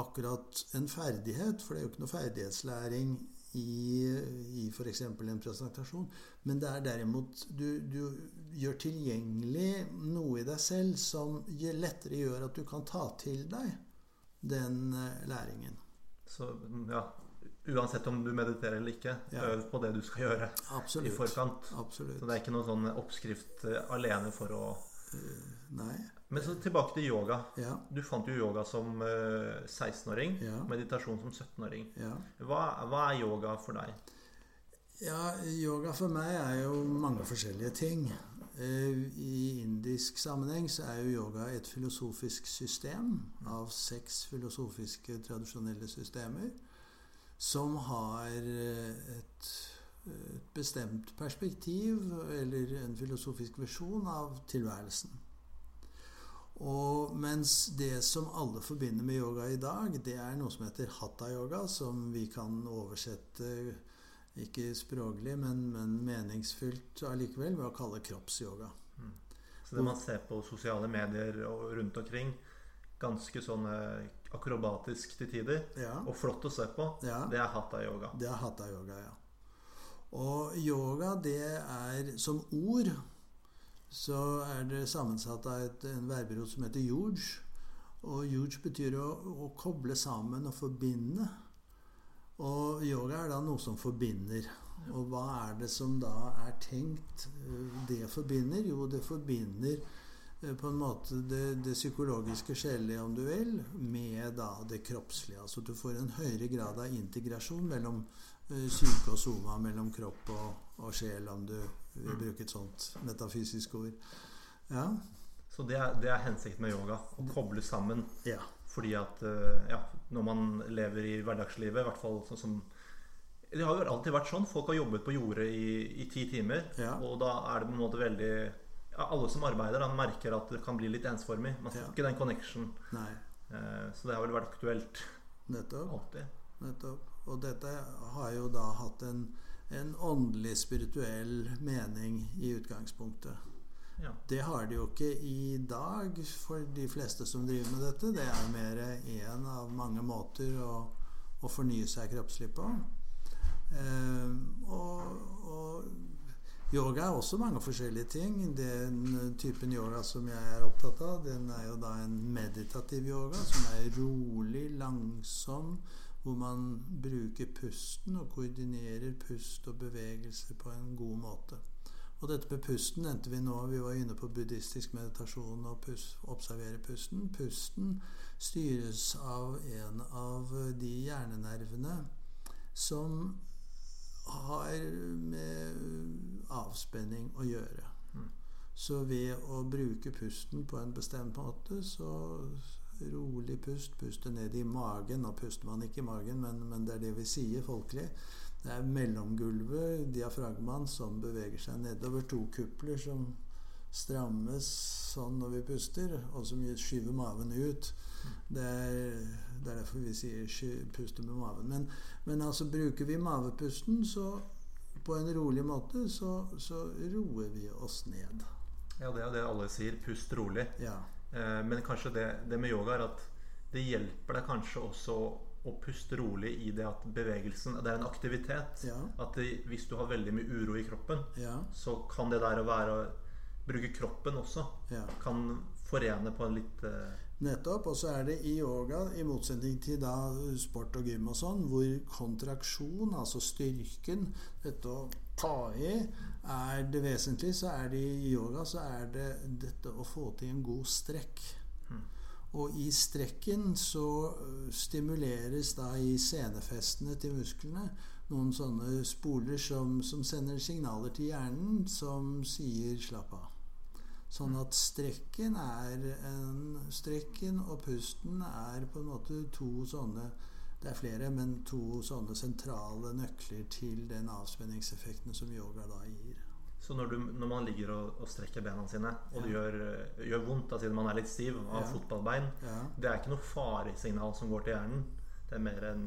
akkurat en ferdighet, for det er jo ikke noe ferdighetslæring i, i f.eks. en presentasjon, men det er derimot du, du gjør tilgjengelig noe i deg selv som lettere gjør at du kan ta til deg den eh, læringen. Så ja, uansett om du mediterer eller ikke, Ja. øv på det du skal gjøre i Absolutt. forkant. Absolutt. Så det er ikke noen sånn oppskrift eh, alene for å Nei. Men så tilbake til yoga. Ja. Du fant jo yoga som eh, 16-åring. Ja. Meditasjon som 17-åring. ja. Hva, hva er yoga for deg? Ja, yoga for meg er jo mange forskjellige ting. Eh, I indisk sammenheng så er jo yoga et filosofisk system av seks filosofiske tradisjonelle systemer som har eh, et, et bestemt perspektiv eller en filosofisk visjon av tilværelsen. Og mens det som alle forbinder med yoga i dag, det er noe som heter hatha-yoga, som vi kan oversette ikke språklig, men, men meningsfylt allikevel ved å kalle kroppsyoga. Så det man ser på sosiale medier og rundt omkring, ganske sånn eh, akrobatisk til tider, Ja, og flott å se på, ja, det er hatha-yoga. det er hatha-yoga, ja. Og yoga, det er som ord så er det sammensatt av et, en verberot som heter yuj. Og yuj betyr å, å koble sammen og forbinde. Og yoga er da noe som forbinder. Og hva er det som da er tenkt eh, det forbinder? Jo, det forbinder eh, på en måte det, det psykologiske sjelelige, om du vil, med da det kroppslige. Altså du får en høyere grad av integrasjon mellom eh, syke og soma, mellom kropp og, og sjel, om du vil bruke et sånt metafysisk ord. Ja. Så det er, det er hensikten med yoga. Å koble sammen. ja. Fordi at eh, ja, når man lever i hverdagslivet, i hvert fall sånn som Det har jo alltid vært sånn. Folk har jobbet på jordet i, i ti timer. Ja. Og da er det på en måte veldig ja, Alle som arbeider, da, merker at det kan bli litt ensformig. Man får ikke den connection. Nei. Eh, så det har vel vært aktuelt Nettopp. alltid. Nettopp. Og dette har jo da hatt en, en åndelig, spirituell mening i utgangspunktet. Det har de jo ikke i dag for de fleste som driver med dette. Det er mer én av mange måter å, å fornye seg kroppslig på. Eh, og, og Yoga er også mange forskjellige ting. Den typen yoga som jeg er opptatt av, den er jo da en meditativ yoga, som er rolig, langsom, hvor man bruker pusten og koordinerer pust og bevegelse på en god måte. Og dette med pusten endte vi nå. Vi var inne på buddhistisk meditasjon og pus, observere pusten. Pusten styres av en av de hjernenervene som har med avspenning å gjøre. Mm. Så ved å bruke pusten på en bestemt måte, så rolig pust, puste ned i magen. Nå puster man ikke i magen, men, men det er det vi sier folkelig. Det er mellomgulvet, diafragmaen, som beveger seg nedover. To kupler som strammes sånn når vi puster, og som skyver maven ut. Det er, det er derfor vi sier 'puste med maven'. Men, men, altså bruker vi mavepusten så på en rolig måte, så, så roer vi oss ned. Ja, det er det alle sier. Pust rolig. Ja. Eh, men kanskje det, det, med yoga er at det hjelper deg kanskje også å puste rolig i det at bevegelsen Det er en aktivitet. Ja. At det, hvis du har veldig mye uro i kroppen, ja. så kan det der å være bruke kroppen også ja. kan forene på en litt uh... Nettopp. Og så er det i yoga, i motsetning til da sport og gym og sånn, hvor kontraksjon, altså styrken, dette å ta i, er det vesentlige, så er det i yoga så er det dette å få til en god strekk. Og i strekken så stimuleres da i senefestene til musklene noen sånne spoler som, som sender signaler til hjernen som sier 'slapp av'. Sånn at strekken en Strekken og pusten er på en måte to sånne Det er flere, men to sånne sentrale nøkler til den avspenningseffekten som yoga da gir. Så når, du, når man ligger og, og, strekker bena sine, og ja. det gjør, gjør, vondt da, siden man er litt stiv av ja. fotballbein ja. Det er ikke noe faresignal som går til hjernen? Det er mer enn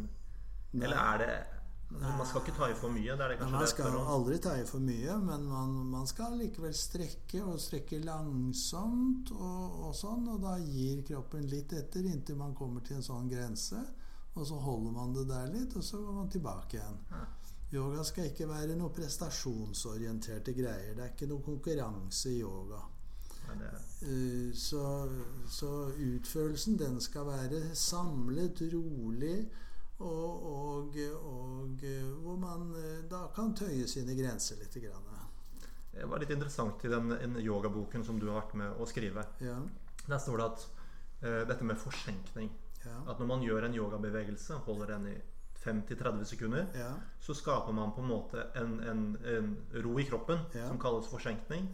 Eller er det man skal ikke ta i for mye? Det det man skal aldri ta i for mye, men man, man skal likevel strekke, og strekke langsomt og, og, sånn. Og da gir kroppen litt etter inntil man kommer til en sånn grense. Og så holder man det der litt, og så går man tilbake igjen. Yoga skal ikke være noe prestasjonsorienterte greier. Det er ikke noe konkurranse i yoga. Uh, så, så, utførelsen, den skal være samlet, rolig og, og, og, hvor man eh, da kan tøye sine grenser litt. Grann. Det var litt interessant i den yogaboken som du har vært med å skrive. Ja. Der står det at uh, dette med forsenkning ja. At når man gjør en yogabevegelse, holder den i 5-30 sekunder, ja. så skaper man på en måte en, en, en ro i kroppen som kalles forsenkning.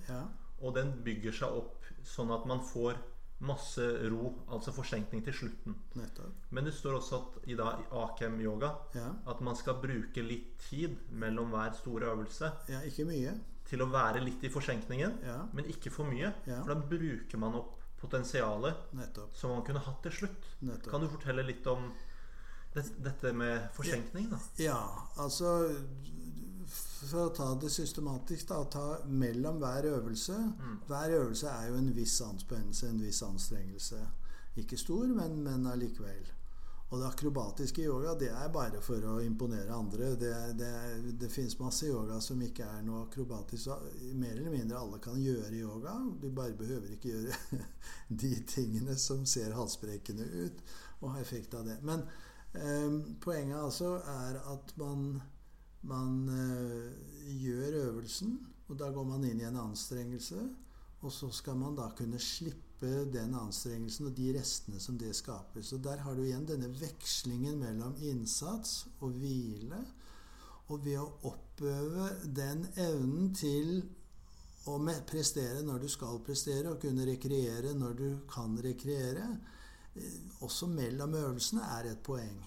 Og den bygger seg opp sånn at man får masse ro, altså forsenkning til slutten. Nettopp. Men det står også at i, da, i Akem-yoga ja. at man skal bruke litt tid mellom hver store øvelse. Ja, ikke mye. Til å være litt i forsenkningen, ja. men ikke for mye. Ja. For da bruker man opp potensialet Nettopp. som man kunne hatt til slutt. Nettopp. Kan du fortelle litt om dette med forsenkning, da? Ja, altså for å ta det systematisk, da, ta mellom hver øvelse mm. Hver øvelse er jo en viss anspennelse, en viss anstrengelse. Ikke stor, men, men allikevel. Og det akrobatiske yoga det er bare for å imponere andre. Det, det, det fins masse yoga som ikke er noe akrobatisk. Mer eller mindre alle kan gjøre yoga. Du bare behøver ikke gjøre de tingene som ser halsbrekkende ut, og har effekt av det. Men poenget altså er at man man øh, gjør øvelsen, og da går man inn i en anstrengelse. Og så skal man da kunne slippe den anstrengelsen og de restene som det skaper. Så der har du igjen denne vekslingen mellom innsats og hvile. Og ved å oppøve den evnen til å prestere når du skal prestere, og kunne rekreere når du kan rekreere, eh, også mellom øvelsene, er et poeng.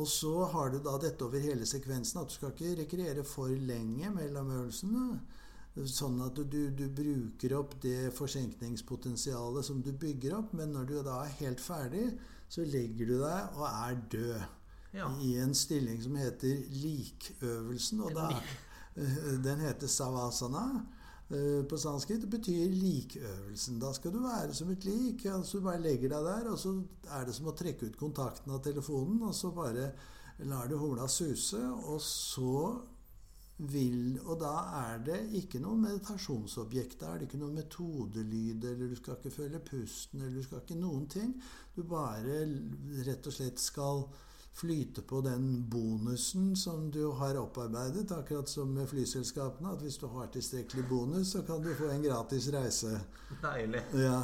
Og så har du da dette over hele sekvensen, at du skal ikke rekreere for lenge mellom øvelsene. Sånn at du, du, bruker opp det forsenkningspotensialet som du bygger opp. Men når du da er helt ferdig, så legger du deg og er død. Ja. I en stilling som heter likøvelsen. Og da, den heter savasana. Eh, på sanskrit. Betyr likøvelsen. Da skal du være som et lik. altså Du bare legger deg der, og så er det som å trekke ut kontakten av telefonen, og så bare lar du humla suse, og så vil Og da er det ikke noe meditasjonsobjekt. Da er det ikke noe metodelyd, eller du skal ikke føle pusten, eller du skal ikke noen ting. Du bare rett og slett skal flyte på den bonusen som du har opparbeidet, akkurat som med flyselskapene. At hvis du har tilstrekkelig bonus, så kan du få en gratis reise. Deilig. Ja,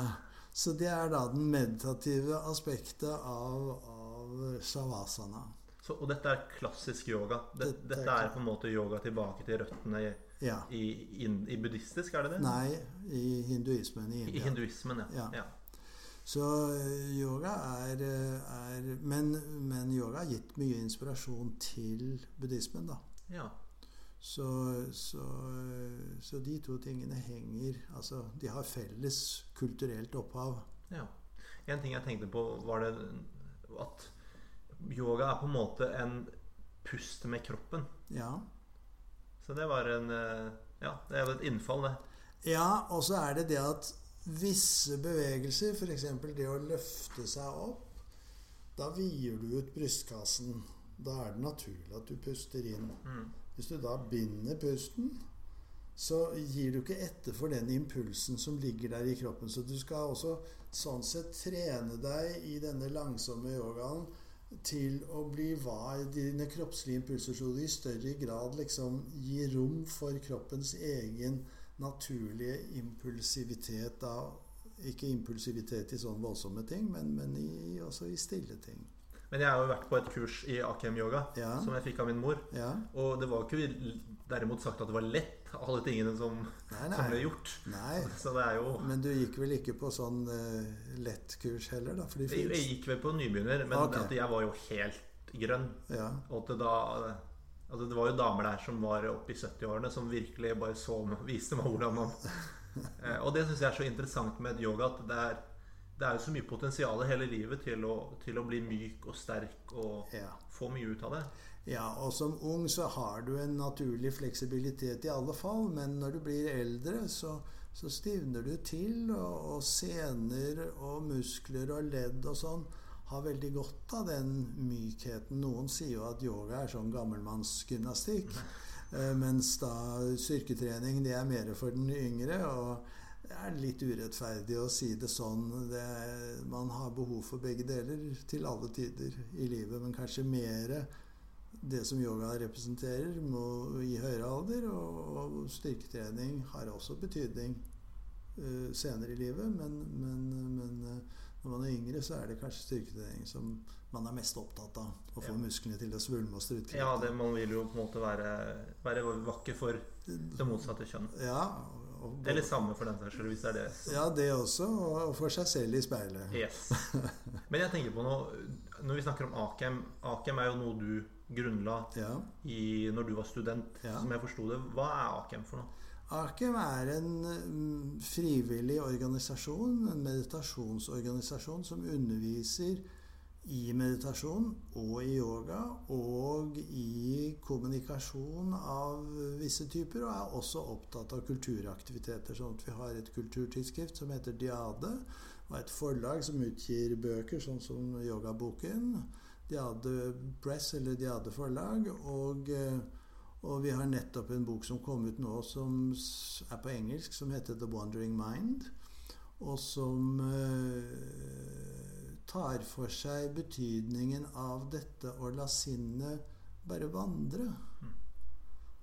Så det er da den meditative aspektet av, av shavasana. Så, og dette er klassisk yoga. Dette dette er på en måte yoga tilbake til røttene i, Ja. i, i, i buddhistisk, er det det? Nei, i hinduismen i I hinduismen, ja. Ja. ja. Så eh, yoga er, eh, er men, men yoga har gitt mye inspirasjon til buddhismen, da. ja. Så, så, så de to tingene henger Altså, de har felles kulturelt opphav. Ja. En ting jeg tenkte på, var det at yoga er på en måte en pust med kroppen. Ja. Så det var en eh, Ja, det jo et innfall, det. Ja, og så er det det at visse bevegelser, f.eks. det å løfte seg opp, da vider du ut brystkassen. Da er det naturlig at du puster inn. Mm. Hvis du da binder pusten, så gir du ikke etter for den impulsen som ligger der i kroppen. Så du skal også sånn sett trene deg i denne langsomme yogaen til å bli var i dine kroppslige impulser, så du i større grad liksom gir rom for kroppens egen naturlige impulsivitet. Da. Ikke impulsivitet i sånne voldsomme ting, men, men i, også i stille ting. Men jeg har jo vært på et kurs i Akem-yoga Ja. som jeg fikk av min mor. Ja. Og det var ikke derimot sagt at det var lett, alle tingene som, Nei, som ble gjort. nei. Så det er jo Men du gikk vel ikke på sånn uh, lettkurs heller, da? Jeg, jeg gikk vel på nybegynner, men okay. at jeg var jo helt grønn. Ja. Og at det da Altså det var jo damer der som var oppe i 70-årene, som virkelig bare så viste meg hvordan man eh, Og det syns jeg er så interessant med yoga, at det er, det er jo så mye potensial hele livet til å, til å bli myk og sterk og ja. få mye ut av det. Ja, og som ung så har du en naturlig fleksibilitet i alle fall, men når du blir eldre, så, så stivner du til, og, og sener og muskler og ledd og sånn har veldig godt av den mykheten. Noen sier jo at yoga er sånn gammelmannsgymnastikk, eh, mens da styrketrening det er mer for den yngre. og det er litt urettferdig å si det sånn. Det, man har behov for begge deler til alle tider i livet, men kanskje mer det som yoga representerer må, i høyere alder. Og, og styrketrening har også betydning uh, senere i livet, men, men, men eh, når man er yngre, så er det kanskje styrketrening som man er mest opptatt av. Å få Ja. musklene til å svulme og strutte. Ja, det, Man vil jo på en måte være, være vakker for det motsatte kjønn. Ja, og, Eller samme, for den saks skyld, hvis det er det. Så. ja, det også. Og for seg selv i speilet. Yes. Men jeg tenker på noe Når vi snakker om Akem Akem er jo noe du grunnla Ja. i, når du var student. Ja. Som jeg forsto det. Hva er Akem for noe? Akem er en mm, frivillig organisasjon, en meditasjonsorganisasjon, som underviser i meditasjon og i yoga og i kommunikasjon av visse typer, og er også opptatt av kulturaktiviteter. Sånn at vi har et kulturtidsskrift som heter Diade, og et forlag som utgir bøker, sånn som yogaboken. Diade Press eller Diade Forlag. Og eh, og vi har nettopp en bok som kom ut nå, som er på engelsk, som heter The Wandering Mind. Og som eh, tar for seg betydningen av dette å la sinnet bare vandre.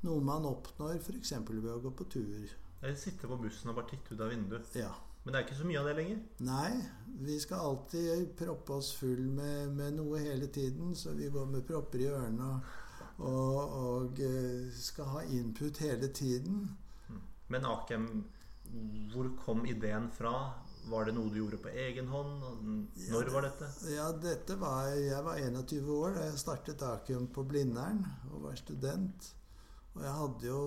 Noe man oppnår f.eks. ved å gå på tur. Eller sitte på bussen og bare titte ut av vinduet. Ja. Men det er ikke så mye av det lenger. Nei, vi skal alltid proppe oss full med, med noe hele tiden, så vi går med propper i ørene og, og, og eh, skal ha input hele tiden. Men Akem, hvor kom ideen fra? Var det noe du gjorde på egen hånd? Når var dette? Ja, dette var, jeg var 21 år da jeg startet Akum på Blindern og var student. Og jeg hadde jo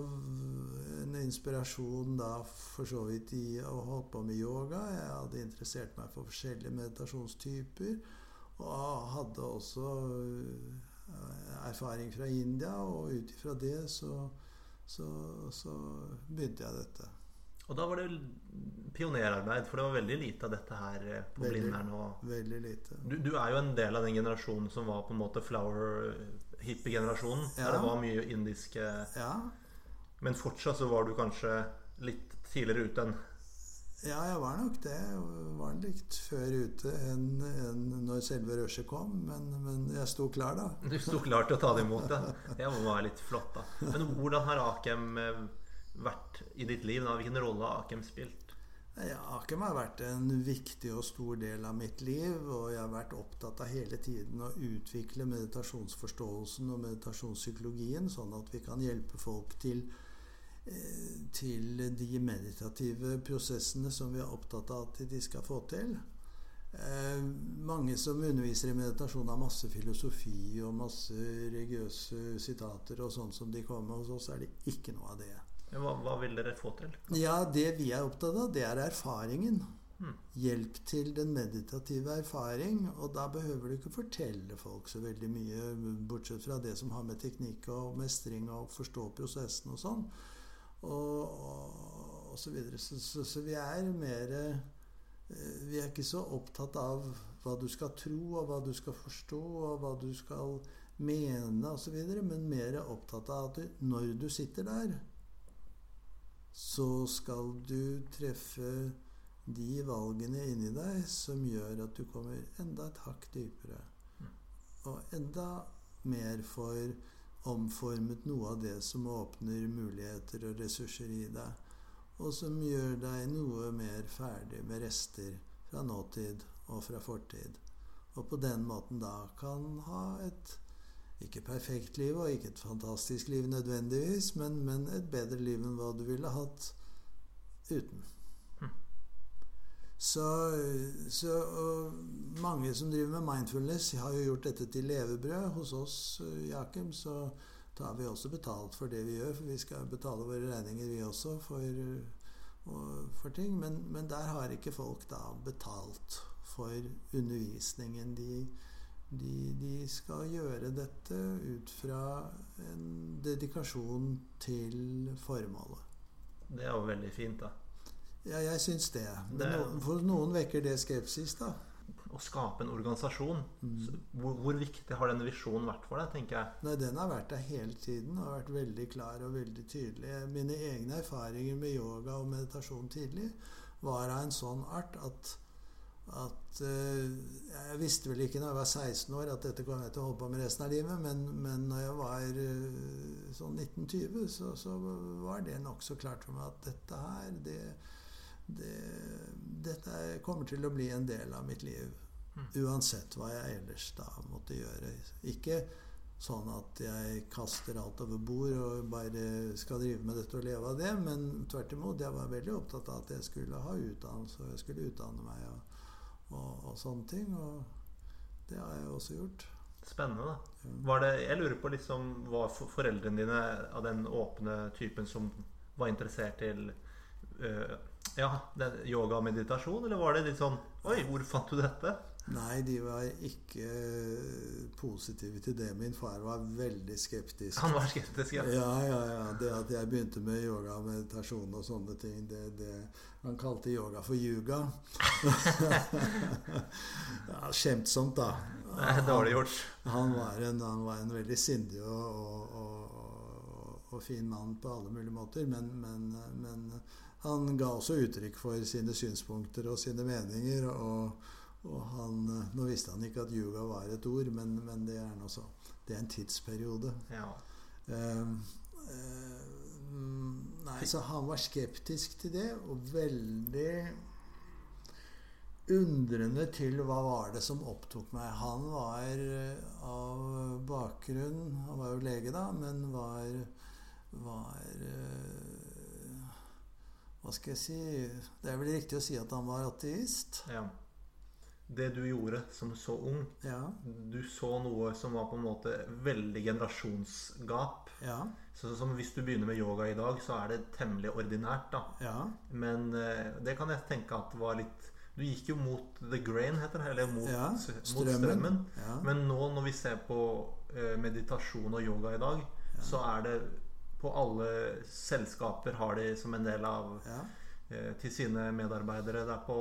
en inspirasjon da for så vidt i å holde på med yoga. Jeg hadde interessert meg for forskjellige meditasjonstyper. Og hadde også erfaring fra India, og ut ifra det så, så, så begynte jeg dette. Og da var det pionerarbeid, for det var veldig lite av dette her eh, på Veldig. Blindern. Og Veldig lite. du, du er jo en del av den generasjonen som var på en måte flower hippie-generasjonen. Ja. Der det var mye indiske Ja, Men fortsatt så var du kanskje litt tidligere ute enn Ja, jeg var nok det. Jeg var litt før ute enn en når selve rushet kom. Men, men jeg sto klar, da. Du sto klar til å ta det imot, ja. Det må være litt flott, da. Men hvordan har Akem eh, vært i ditt liv? da? Hvilken rolle har Akem spilt? Ja, Akem har vært en viktig og stor del av mitt liv, og jeg har vært opptatt av hele tiden å utvikle meditasjonsforståelsen og meditasjonspsykologien, sånn at vi kan hjelpe folk til, til de meditative prosessene som vi er opptatt av at de skal få til. Eh, mange som underviser i meditasjon, har masse filosofi og masse religiøse sitater og sånn som de kommer med. Hos oss er det ikke noe av det. Hva, hva vil dere få til? Ja, det vi er opptatt av, det er erfaringen. Hmm. Hjelp til den meditative erfaring. Og da behøver du ikke fortelle folk så veldig mye, bortsett fra det som har med teknikk og mestring og forstå prosessen og sånn. Og, og, og så videre. Så, så, så vi er mer eh, Vi er ikke så opptatt av hva du skal tro, og hva du skal forstå, og hva du skal mene osv., men mer opptatt av at du, når du sitter der, så skal du treffe de valgene inni deg som gjør at du kommer enda et hakk dypere. Og enda mer får omformet noe av det som åpner muligheter og ressurser i deg. Og som gjør deg noe mer ferdig med rester fra nåtid og fra fortid. Og på den måten da kan ha et ikke perfekt liv og ikke et fantastisk liv nødvendigvis, men, men et bedre liv enn hva du ville hatt uten. Så, så mange som driver med mindfulness, har jo gjort dette til levebrød. Hos oss, Jakim, så tar vi også betalt for det vi gjør. For vi skal betale våre regninger, vi også, for, for ting. Men, men, der har ikke folk da betalt for undervisningen. De, de, de skal gjøre dette ut fra en dedikasjon til formålet. Det er jo veldig fint, da. Ja, jeg syns det. Men for noen vekker det skepsis, da. Å skape en organisasjon. Mm. Hvor, hvor, viktig har denne visjonen vært for deg, tenker jeg? Nei, Den har vært der hele tiden og vært veldig klar og veldig tydelig. Mine egne erfaringer med yoga og meditasjon tidlig var av en sånn art at, at uh, Jeg visste vel ikke når jeg var 16 år at dette kom jeg til å holde på med resten av livet, men, men når jeg var uh, sånn 1920, så, så var det nokså klart for meg at dette her, det det, dette kommer til å bli en del av mitt liv. Uansett hva jeg ellers da måtte gjøre. Ikke sånn at jeg kaster alt over bord og bare skal drive med dette og leve av det, men tvert imot. Jeg var veldig opptatt av at jeg skulle ha utdannelse, og jeg skulle utdanne meg og, og, og sånne ting. Og det har jeg også gjort. Spennende. da. Var det, jeg lurer på liksom, Var foreldrene dine av den åpne typen som var interessert til uh, ja, yoga og meditasjon, eller var det litt sånn Oi, hvor fant du dette? Nei, de var ikke positive til det. Min far var veldig skeptisk. Han var skeptisk, ja? Ja, ja, ja. Det at jeg begynte med yoga og meditasjon og sånne ting, det, det Han kalte yoga for yuga. ja, Skjemtsomt, da. Det er dårlig gjort. Han, var, en, han var en veldig sindig og, og, og, og, fin mann på alle mulige måter, men, men, men han ga også uttrykk for sine synspunkter og sine meninger. Og, og han, nå visste han ikke at yoga var et ord, men, men det er så. Det er en tidsperiode. Ja. Uh, uh, nei, så han var skeptisk til det, og veldig undrende til hva var det som opptok meg. Han var av bakgrunn Han var jo lege, da, men var, var hva skal jeg si Det er vel riktig å si at han var ateist. Ja. Det du gjorde som så ung ja. Du så noe som var på en måte veldig generasjonsgap. Ja. Så som Hvis du begynner med yoga i dag, så er det temmelig ordinært. da ja. Men eh, det kan jeg tenke at var litt Du gikk jo mot the grain, heter det. Eller mot, ja, strømmen. Mot strømmen. Men nå når vi ser på eh, meditasjon og yoga i dag, så er det på alle selskaper har de som en del av ja. eh, til sine medarbeidere. Det er på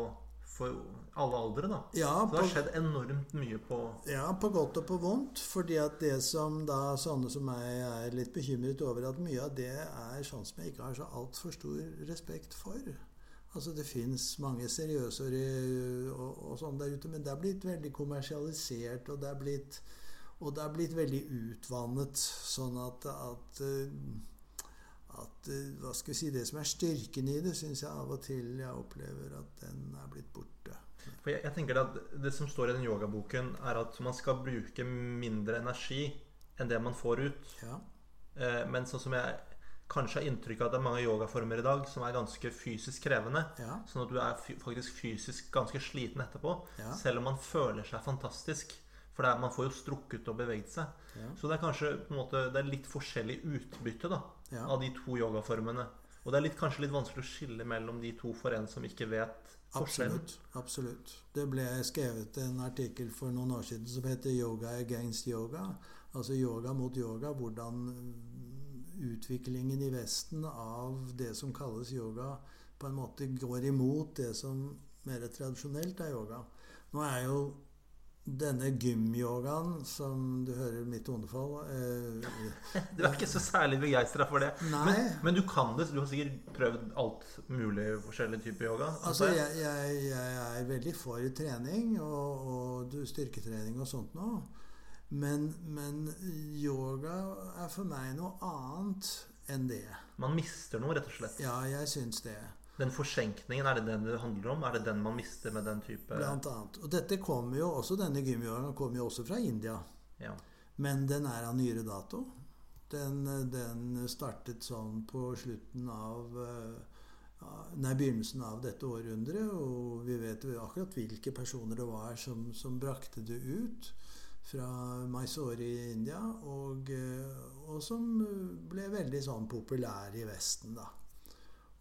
for alle aldre, da. Ja, Så det har på, skjedd enormt mye på ja, på godt og på vondt. Fordi at det som da sånne som meg er litt bekymret over, at mye av det er sånn som jeg ikke har så altfor stor respekt for. Altså Det fins mange seriøse og, og, og sånn der ute, men det er blitt veldig kommersialisert, og det er blitt, og det er blitt veldig utvannet. Sånn at, at, eh, at eh, Hva skal vi si Det som er styrken i det, syns jeg av og til jeg opplever at den er blitt borte. For jeg, jeg tenker at Det som står i den yogaboken, er at man skal bruke mindre energi enn det man får ut. Ja. Eh, men sånn som jeg kanskje har inntrykk av at det er mange yogaformer i dag som er ganske fysisk krevende. Ja. Sånn at du er faktisk fysisk ganske sliten etterpå. Ja. Selv om man føler seg fantastisk. For er, man får jo strukket og beveget seg. Ja. Så det er kanskje på en måte, det er litt forskjellig utbytte da, Ja. av de to yogaformene. Og det er litt, kanskje litt vanskelig å skille mellom de to for en som ikke vet forskjellen. Absolutt. absolutt. Det ble skrevet en artikkel for noen år siden som heter 'Yoga against yoga'. Altså yoga mot yoga. Hvordan utviklingen i Vesten av det som kalles yoga, på en måte går imot det som mer tradisjonelt er yoga. Nå er jo denne gymyogaen, som du hører mitt underfall eh, Du er ikke så særlig begeistra for det. Men, men du kan det. Du har sikkert prøvd alt mulig forskjellig type yoga. Altså, jeg. jeg, jeg, er veldig for trening og, og du- styrketrening og sånt nå. Men, men yoga er for meg noe annet enn det. Man mister noe, rett og slett. Ja, jeg syns det. Den forsenkningen, er det den det handler om? Er det den man mister med den type Blant annet. Og dette kommer jo også, denne gymyogaen kommer jo også fra India. ja. Men den er av nyere dato. Den, den startet sånn på slutten av eh, Nei, begynnelsen av dette århundret. Og vi vet jo akkurat hvilke personer det var som, som brakte det ut fra Mysore i India. Og, eh, og som ble veldig sånn populær i Vesten, da.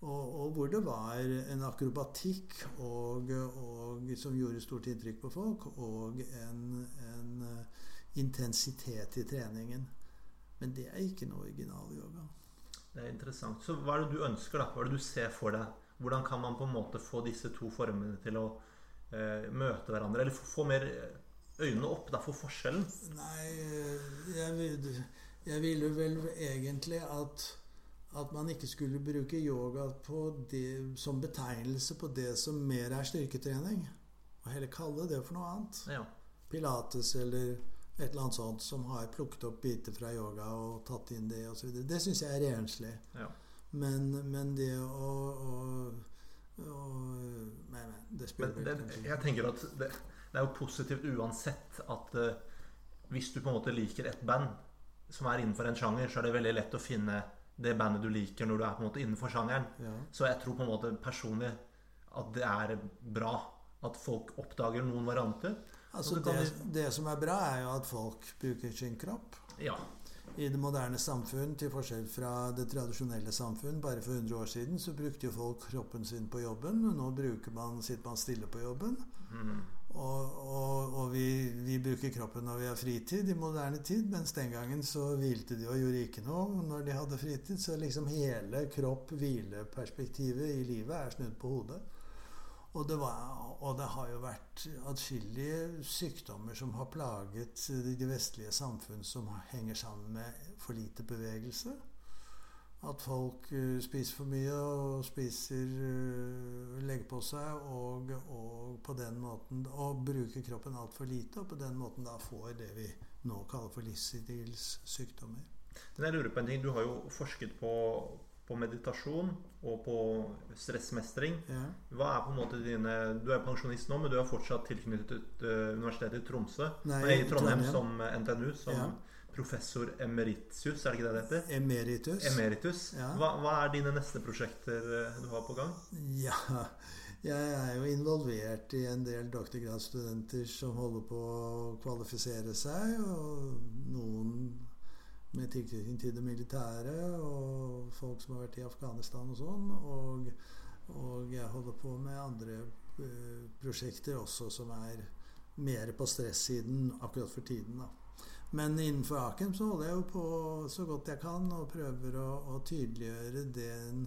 Og, og hvor det var en akrobatikk og, og, som gjorde stort inntrykk på folk, og en, en eh, intensitet i treningen. Men det er ikke noe original yoga. Det er interessant. Så hva er det du ønsker, da? Hva er det du ser for deg? Hvordan kan man på en måte få disse to formene til å eh, møte hverandre? Eller få, få mer øynene opp da, for forskjellen? Nei, jeg, vil- jeg ville vel egentlig at, at man ikke skulle bruke yoga på det, som betegnelse på det som mer er styrketrening. Og heller kalle det for noe annet. Ja. Pilates eller et eller annet sånt som har plukket opp biter fra yoga og tatt inn det osv. Det syns jeg er renslig. ja. Men, men det å, å, å Nei, nei, det Men det, kanskje jeg tenker at det, det er jo positivt uansett at uh, hvis du på en måte liker et band som er innenfor en sjanger, så er det veldig lett å finne det bandet du liker når du er på en måte innenfor sjangeren. ja. Så jeg tror på en måte personlig at det er bra at folk oppdager noen varianter. Altså det, det, det som er bra, er jo at folk bruker sin kropp. Ja. I det moderne samfunn, til forskjell fra det tradisjonelle samfunn, bare for 100 år siden, så brukte jo folk kroppen sin på jobben. Nå bruker man, sitter man stille på jobben. Mm. Og, og, og vi, vi bruker kroppen når vi har fritid i moderne tid, mens den gangen så hvilte de og gjorde ikke noe når de hadde fritid. Så liksom hele kropp-hvile-perspektivet i livet er snudd på hodet. Og det, var, og det har jo vært atskillige sykdommer som har plaget de vestlige samfunn som henger sammen med for lite bevegelse. At folk eh, spiser for mye og spiser eh, legger på seg og, og på den måten og bruker kroppen altfor lite, og på den måten da får det vi nå kaller for livsstilssykdommer. Men jeg lurer på en ting. Du har jo forsket på, på meditasjon og på stressmestring. Ja. Hva er på en måte dine Du er pensjonist nå, men du er fortsatt tilknyttet eh, Universitetet i Tromsø. Nei, Nei, i Trondheim, Trondheim. som NTNU, som Ja. Professor emeritus, er det ikke det det heter? Emeritus. Emeritus. Ja. Hva, hva er dine neste prosjekter eh, du har på gang? Ja, jeg er jo involvert i en del doktorgradsstudenter som holder på å kvalifisere seg, og noen med tilknytning til det militære, og folk som har vært i Afghanistan og sånn. Og, og jeg holder på med andre eh, prosjekter også som er mer på stressiden akkurat for tiden, da. Men innenfor Aken så holder jeg jo på så godt jeg kan og prøver å, å tydeliggjøre den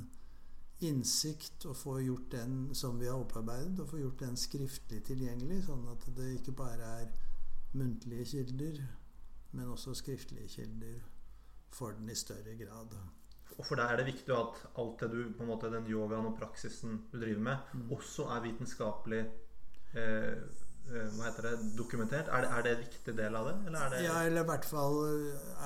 innsikt og få gjort den som vi har opparbeidet, og få gjort den skriftlig tilgjengelig, sånn at det ikke bare er muntlige kilder, men også skriftlige kilder for den i større grad. Og for deg er det viktig at alt det du, på en måte, den yogaen og praksisen du driver med, Mm. også er vitenskapelig eh, eh, hva heter det, dokumentert? Er det, er det en viktig del av det? Eller er det Ja, eller i hvert fall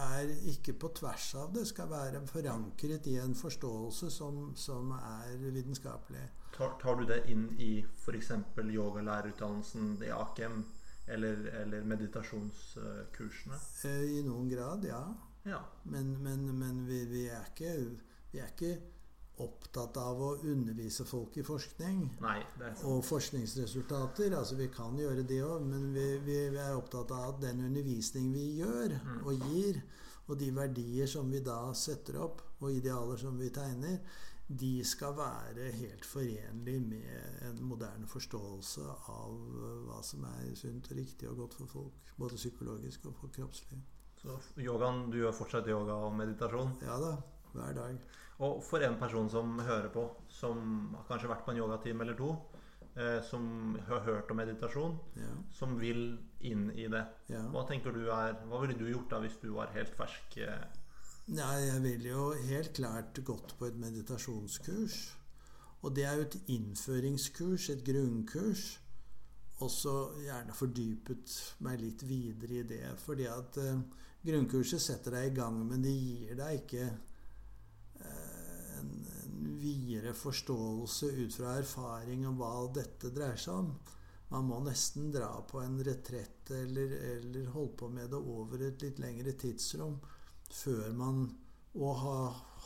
er ikke på tvers av det. Skal være forankret i en forståelse som, som er vitenskapelig. tar, tar du det inn i f.eks. yogalærerutdannelsen i Akem eller, eller meditasjonskursene? Eh, I noen grad, ja. Ja. Men, men, men vi, vi, er ikke, vi er ikke opptatt av å undervise folk i forskning. Nei. Og forskningsresultater. altså Vi kan gjøre det òg, men vi, vi, er opptatt av at den undervisning vi gjør Mm. og gir, og de verdier som vi da setter opp, og idealer som vi tegner, de skal være helt forenlig med en moderne forståelse av hva som er sunt og riktig og godt for folk. Både psykologisk og for kroppslig. Så yogaen, du gjør fortsatt yoga og meditasjon? Ja da, hver dag. Og for en person som hører på, som har kanskje vært på en yogatime eller to, eh, som har hørt om meditasjon, Ja, som vil inn i det, ja. hva tenker du er Hva ville du gjort da hvis du var helt fersk? eh? Nei, jeg ville jo helt klart gått på et meditasjonskurs. Og det er jo et innføringskurs, et grunnkurs. Og så gjerne fordypet meg litt videre i det. Fordi at eh, grunnkurset setter deg i gang, men det gir deg ikke en, en videre forståelse ut fra erfaring om hva dette dreier seg om. Man må nesten dra på en retrett eller, eller holde på med det over et litt lengre tidsrom før man Og ha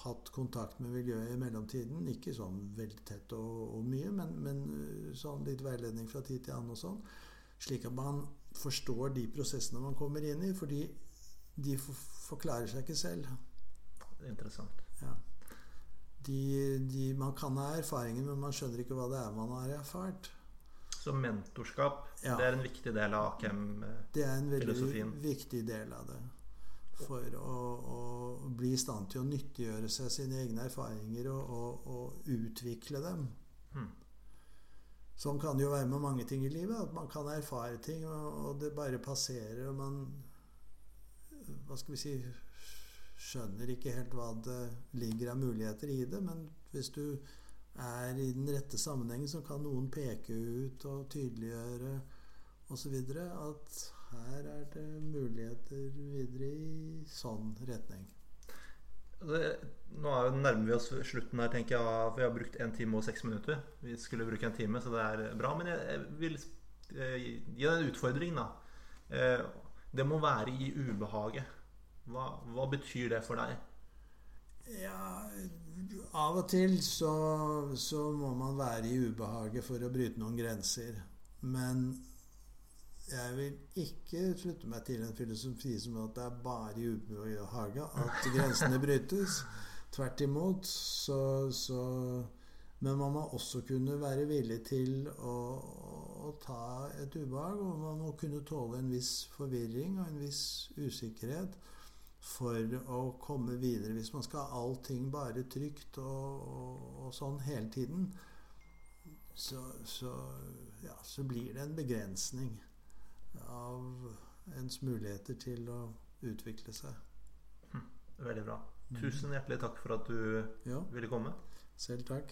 hatt kontakt med miljøet i mellomtiden. Ikke sånn veldig tett og, og mye, men, men uh, sånn litt veiledning fra tid til annen og sånn. Slik at man forstår de prosessene man kommer inn i. Fordi de forklarer seg ikke selv. Interessant. Ja. De, de, man kan ha erfaringer, men man skjønner ikke hva det er man har erfart. Så mentorskap, Ja. det er en viktig del av Akem-filosofien? Det er en veldig Filosofien. viktig del av det. For å, å bli i stand til å nyttiggjøre seg sine egne erfaringer og, og, og utvikle dem. Hmm. Sånn kan det jo være med mange ting i livet. At man kan erfare ting, og, og det bare passerer. Og man Hva skal vi si Skjønner ikke helt hva det ligger av muligheter i det. Men hvis du er i den rette sammenhengen, så kan noen peke ut og tydeliggjøre osv. at her er det muligheter videre i sånn retning. Det, nå er, nærmer vi oss slutten her, tenker jeg. For vi har brukt en time og seks minutter. Vi skulle bruke en time, så det er bra. Men jeg, jeg vil eh, gi deg en utfordring, da. Eh, det må være i ubehaget. Hva, hva betyr det for deg? Ja, av og til så, så må man være i ubehaget for å bryte noen grenser. Men jeg vil ikke slutte meg til en filosofi som at det er bare i ubehaget at grensene brytes. Tvert imot. Så, så Men man må også kunne være villig til å, å ta et ubehag. Og man må kunne tåle en viss forvirring og en viss usikkerhet for å komme videre. Hvis man skal ha allting bare trygt og, og, og sånn hele tiden, så, så, ja, så blir det en begrensning av ens muligheter til å utvikle seg. Veldig bra. Tusen hjertelig takk for at du Ja, ville komme. selv takk.